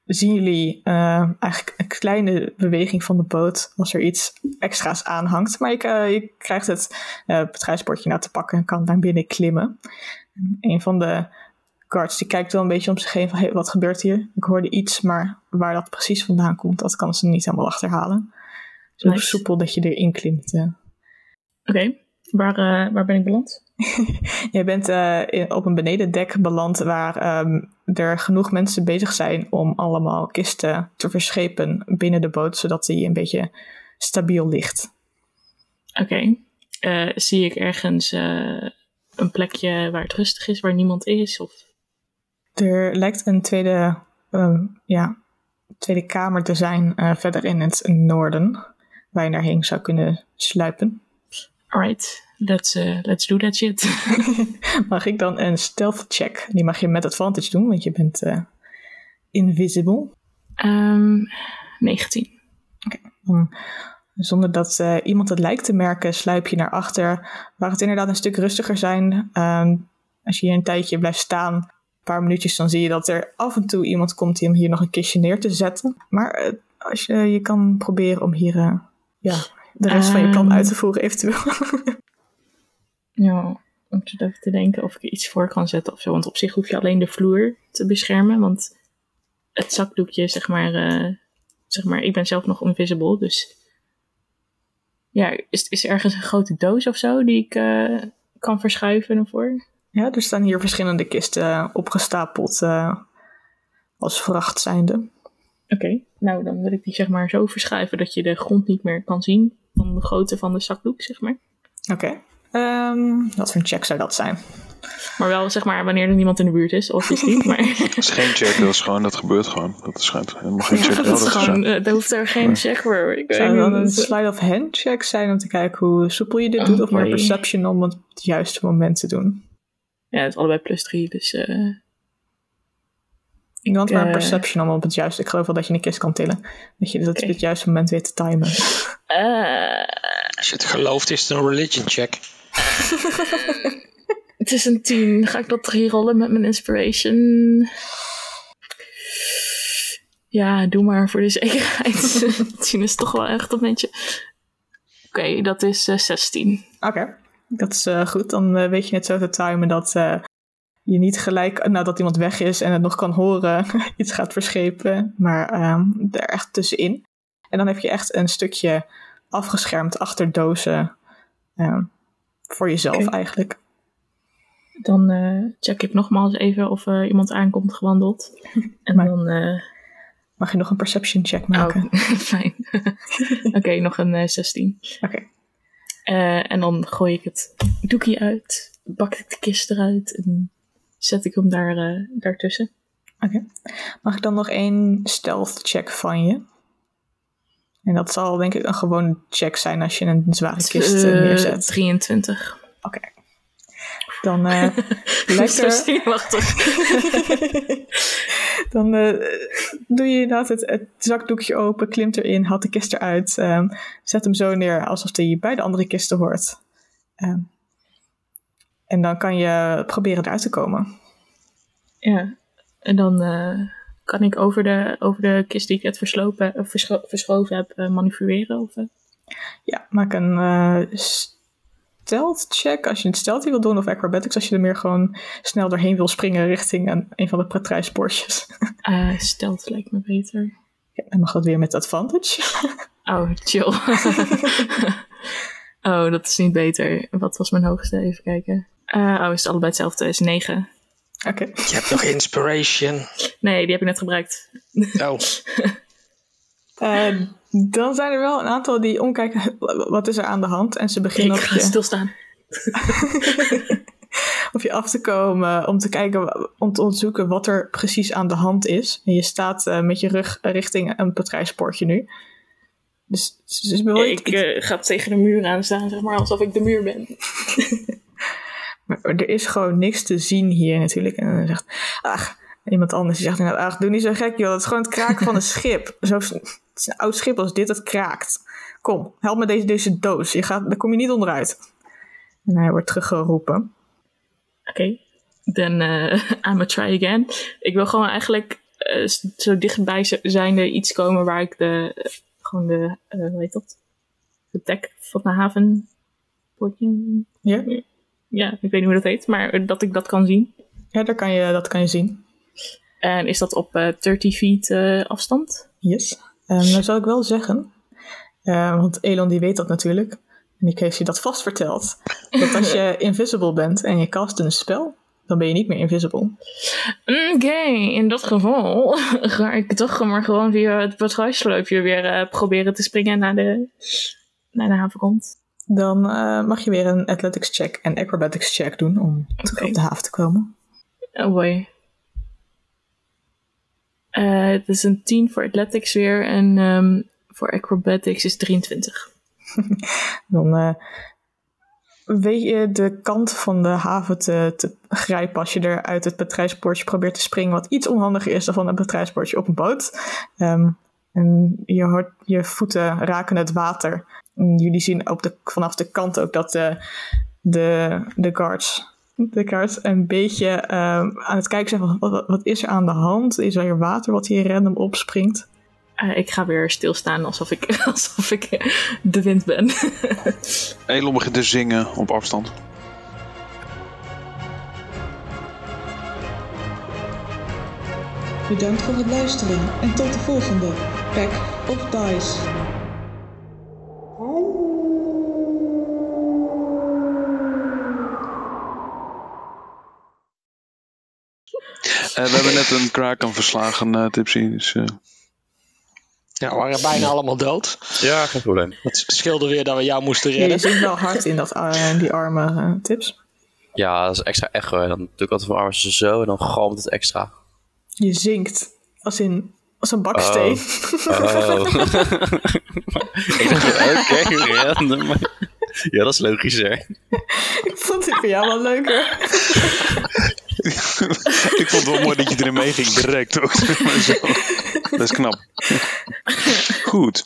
B: zien jullie uh, eigenlijk een kleine beweging van de boot als er iets extra's aanhangt. Maar je, uh, je krijgt het uh, bedrijfsbordje nou te pakken en kan daar binnen klimmen. En een van de guards die kijkt wel een beetje om zich heen van hey, wat gebeurt hier? Ik hoorde iets, maar waar dat precies vandaan komt, dat kan ze niet helemaal achterhalen. Zo nice. soepel dat je erin klimt.
E: Oké, okay. waar, waar ben ik beland?
B: Je bent uh, in, op een benedendek beland waar um, er genoeg mensen bezig zijn om allemaal kisten te verschepen binnen de boot, zodat die een beetje stabiel ligt.
E: Oké. Okay. Uh, zie ik ergens een plekje waar het rustig is, waar niemand is? Of?
B: Er lijkt een tweede, um, ja, tweede kamer te zijn verder in het noorden, waar je daarheen zou kunnen sluipen.
E: Alright, let's, uh, let's do that shit.
B: mag ik dan een stealth check? Die mag je met advantage doen, want je bent uh, invisible.
E: Um, 19.
B: Oké. Okay. Zonder dat uh, iemand het lijkt te merken, sluip je naar achter, waar het inderdaad een stuk rustiger zijn. Um, als je hier een tijdje blijft staan, een paar minuutjes, dan zie je dat er af en toe iemand komt die om hier nog een kistje neer te zetten. Maar uh, als je, je kan proberen om hier ja, de rest um, van je plan uit te voeren, eventueel.
E: ja, om even te denken of ik er iets voor kan zetten of zo. Want op zich hoef je alleen de vloer te beschermen, want het zakdoekje, zeg maar, uh, zeg maar, ik ben zelf nog invisible, dus ja, is, is er ergens een grote doos of zo die ik uh, kan verschuiven ervoor?
B: Ja, er staan hier verschillende kisten opgestapeld uh, als vracht zijnde.
E: Oké, okay. nou dan wil ik die zeg maar zo verschuiven dat je de grond niet meer kan zien van de grootte van de zakdoek, zeg maar.
B: Oké, okay. um, wat voor een check zou dat zijn?
E: Maar wel zeg maar wanneer er niemand in de buurt is, of is niet. Maar...
F: Dat is geen check, dat is gewoon, dat gebeurt gewoon. Dat is schijnt helemaal geen check.
E: Ja, dat is gewoon, uh, daar hoeft er geen nee. check voor. Ik
B: Zou dan een slide of hand check zijn om te kijken hoe soepel je dit oh, doet, of maar perception om het op het juiste moment te doen?
E: Ja, het is allebei plus 3, dus. Uh,
B: ik want maar uh, perception om op het juiste. Ik geloof wel dat je een kist kan tillen. Dat je dat okay. op het juiste moment weet te timen.
D: Als je het gelooft, is het een religion check.
E: Het is een 10. Ga ik dat rollen met mijn inspiration? Ja, doe maar voor de zekerheid. 10 is toch wel echt een beetje. Oké, okay, dat is uh, 16.
B: Oké, okay. dat is uh, goed. Dan uh, weet je het zo te timen dat je niet gelijk nadat iemand weg is en het nog kan horen iets gaat verschepen, maar ehm, er echt tussenin. En dan heb je echt een stukje afgeschermd achter dozen ehm, voor jezelf
E: Oké.
B: eigenlijk.
E: Dan eh, check ik nogmaals even of iemand aankomt gewandeld. En
B: Maar-
E: dan... eh,
B: Mag je nog een perception check maken?
E: Oh, fijn. Oké, nog een eh, 16.
B: Oké.
E: Eh, en dan gooi ik het doekje uit, bak ik de kist eruit en zet ik hem daar, eh, daartussen.
B: Oké. Mag ik dan nog één stealth check van je? En dat zal denk ik een gewone check zijn als je een zware kist eh,
E: Eh,
B: neerzet.
E: 23.
B: Dan eh,
E: Zo
B: lekker.
E: zenuwachtig.
B: Dan doe je inderdaad het, het zakdoekje open, klimt erin, haalt de kist eruit, ehm, zet hem zo neer alsof hij bij de andere kisten hoort. Ehm, en dan kan je proberen eruit te komen.
E: Ja, en dan eh, kan ik over de, over de kist die ik net verslopen, of verscho- verschoven heb eh, manoeuvreren. Of, eh,
B: Ja, maak een eh stealth check als je het stealthy wil doen, of acrobatics als je er meer gewoon snel doorheen wil springen richting een, een van de patrijspoortjes.
E: eh, stelt lijkt me beter.
B: ja, dan mag dat weer met advantage.
E: Oh, chill. oh, dat is niet beter. Wat was mijn hoogste? Even kijken. Eh, oh, is het allebei hetzelfde? Is 9.
B: Oké.
D: Je hebt nog inspiration.
E: Nee, die heb ik net gebruikt.
D: Oh,
B: Eh, dan zijn er wel een aantal die omkijken, wat is er aan de hand? En ze
E: Ik
B: beginnen op
E: ga
B: je,
E: stilstaan.
B: op je af te komen om te kijken, om te onderzoeken wat er precies aan de hand is. En je staat eh, met je rug richting een patrijspoortje nu. Dus, dus je
E: Ik eh, ga tegen de muur aan staan, zeg maar, alsof ik de muur ben.
B: Maar er is gewoon niks te zien hier natuurlijk. En dan zegt, ach, iemand anders die zegt inderdaad, ach, doe niet zo gek joh, dat is gewoon het kraken van een schip. Zo, het is een oud schip als dit, het kraakt. Kom, help me deze, deze doos, je gaat, daar kom je niet onderuit. En hij wordt teruggeroepen.
E: Oké, dan eh I'm gonna try again. Ik wil gewoon eigenlijk eh, zo dichtbij zijnde iets komen waar ik de, eh, gewoon de, hoe heet dat? De dek van de haven.
B: Ja,
E: Ja, ik weet niet hoe dat heet, maar eh, dat ik dat kan zien.
B: ja daar kan je, dat kan je zien.
E: En is dat op eh 30 feet eh, afstand?
B: Yes. Um, nou zou ik wel zeggen, eh, want Elon die weet dat natuurlijk, en ik heeft je dat vast verteld, dat als je invisible bent en je cast een spel, dan ben je niet meer invisible.
E: Oké, in dat geval ga ik toch maar gewoon via het patrouillesloopje weer proberen te springen naar de, naar de havenkant.
B: Dan eh, mag je weer een athletics check en acrobatics check doen om terug op de haven te komen.
E: Oh boy. Eh, het is een 10 voor athletics weer en ehm, voor acrobatics is 23.
B: Dan eh, weet je de kant van de haven te, te grijpen als je er uit het patrijspoortje probeert te springen, wat iets onhandiger is dan van een patrijspoortje op een boot. Ehm, en je hoort je voeten raken het water. En jullie zien op de, vanaf de kant ook dat de, de, de guards de guards een beetje ehm, aan het kijken zijn van wat, is er aan de hand? Is er water wat hier random opspringt?
E: Eh, ik ga weer stilstaan alsof ik, alsof ik de wind ben.
F: Elon begint te zingen op afstand.
A: Bedankt voor het luisteren en tot de volgende Pack of Dice.
F: Eh, we hebben net een kraken verslagen, eh Tipsy. Dus, eh,
D: ja, we waren bijna allemaal dood.
C: Ja, geen probleem.
D: Het scheelde weer dat we jou moesten
B: Ja, je
D: redden.
B: zit wel hard in dat, eh, die arme eh, tips.
C: Ja, dat is extra echo. En dan doe ik altijd mijn armen zo en dan galmt het extra.
B: Je zinkt als in als een baksteen.
C: Oh. ik dacht, oké, random. Ja, dat is logischer.
B: Ik vond dit voor jou wel leuker.
F: ik vond het wel mooi dat je erin meeging direct ook. Dat is knap. Goed.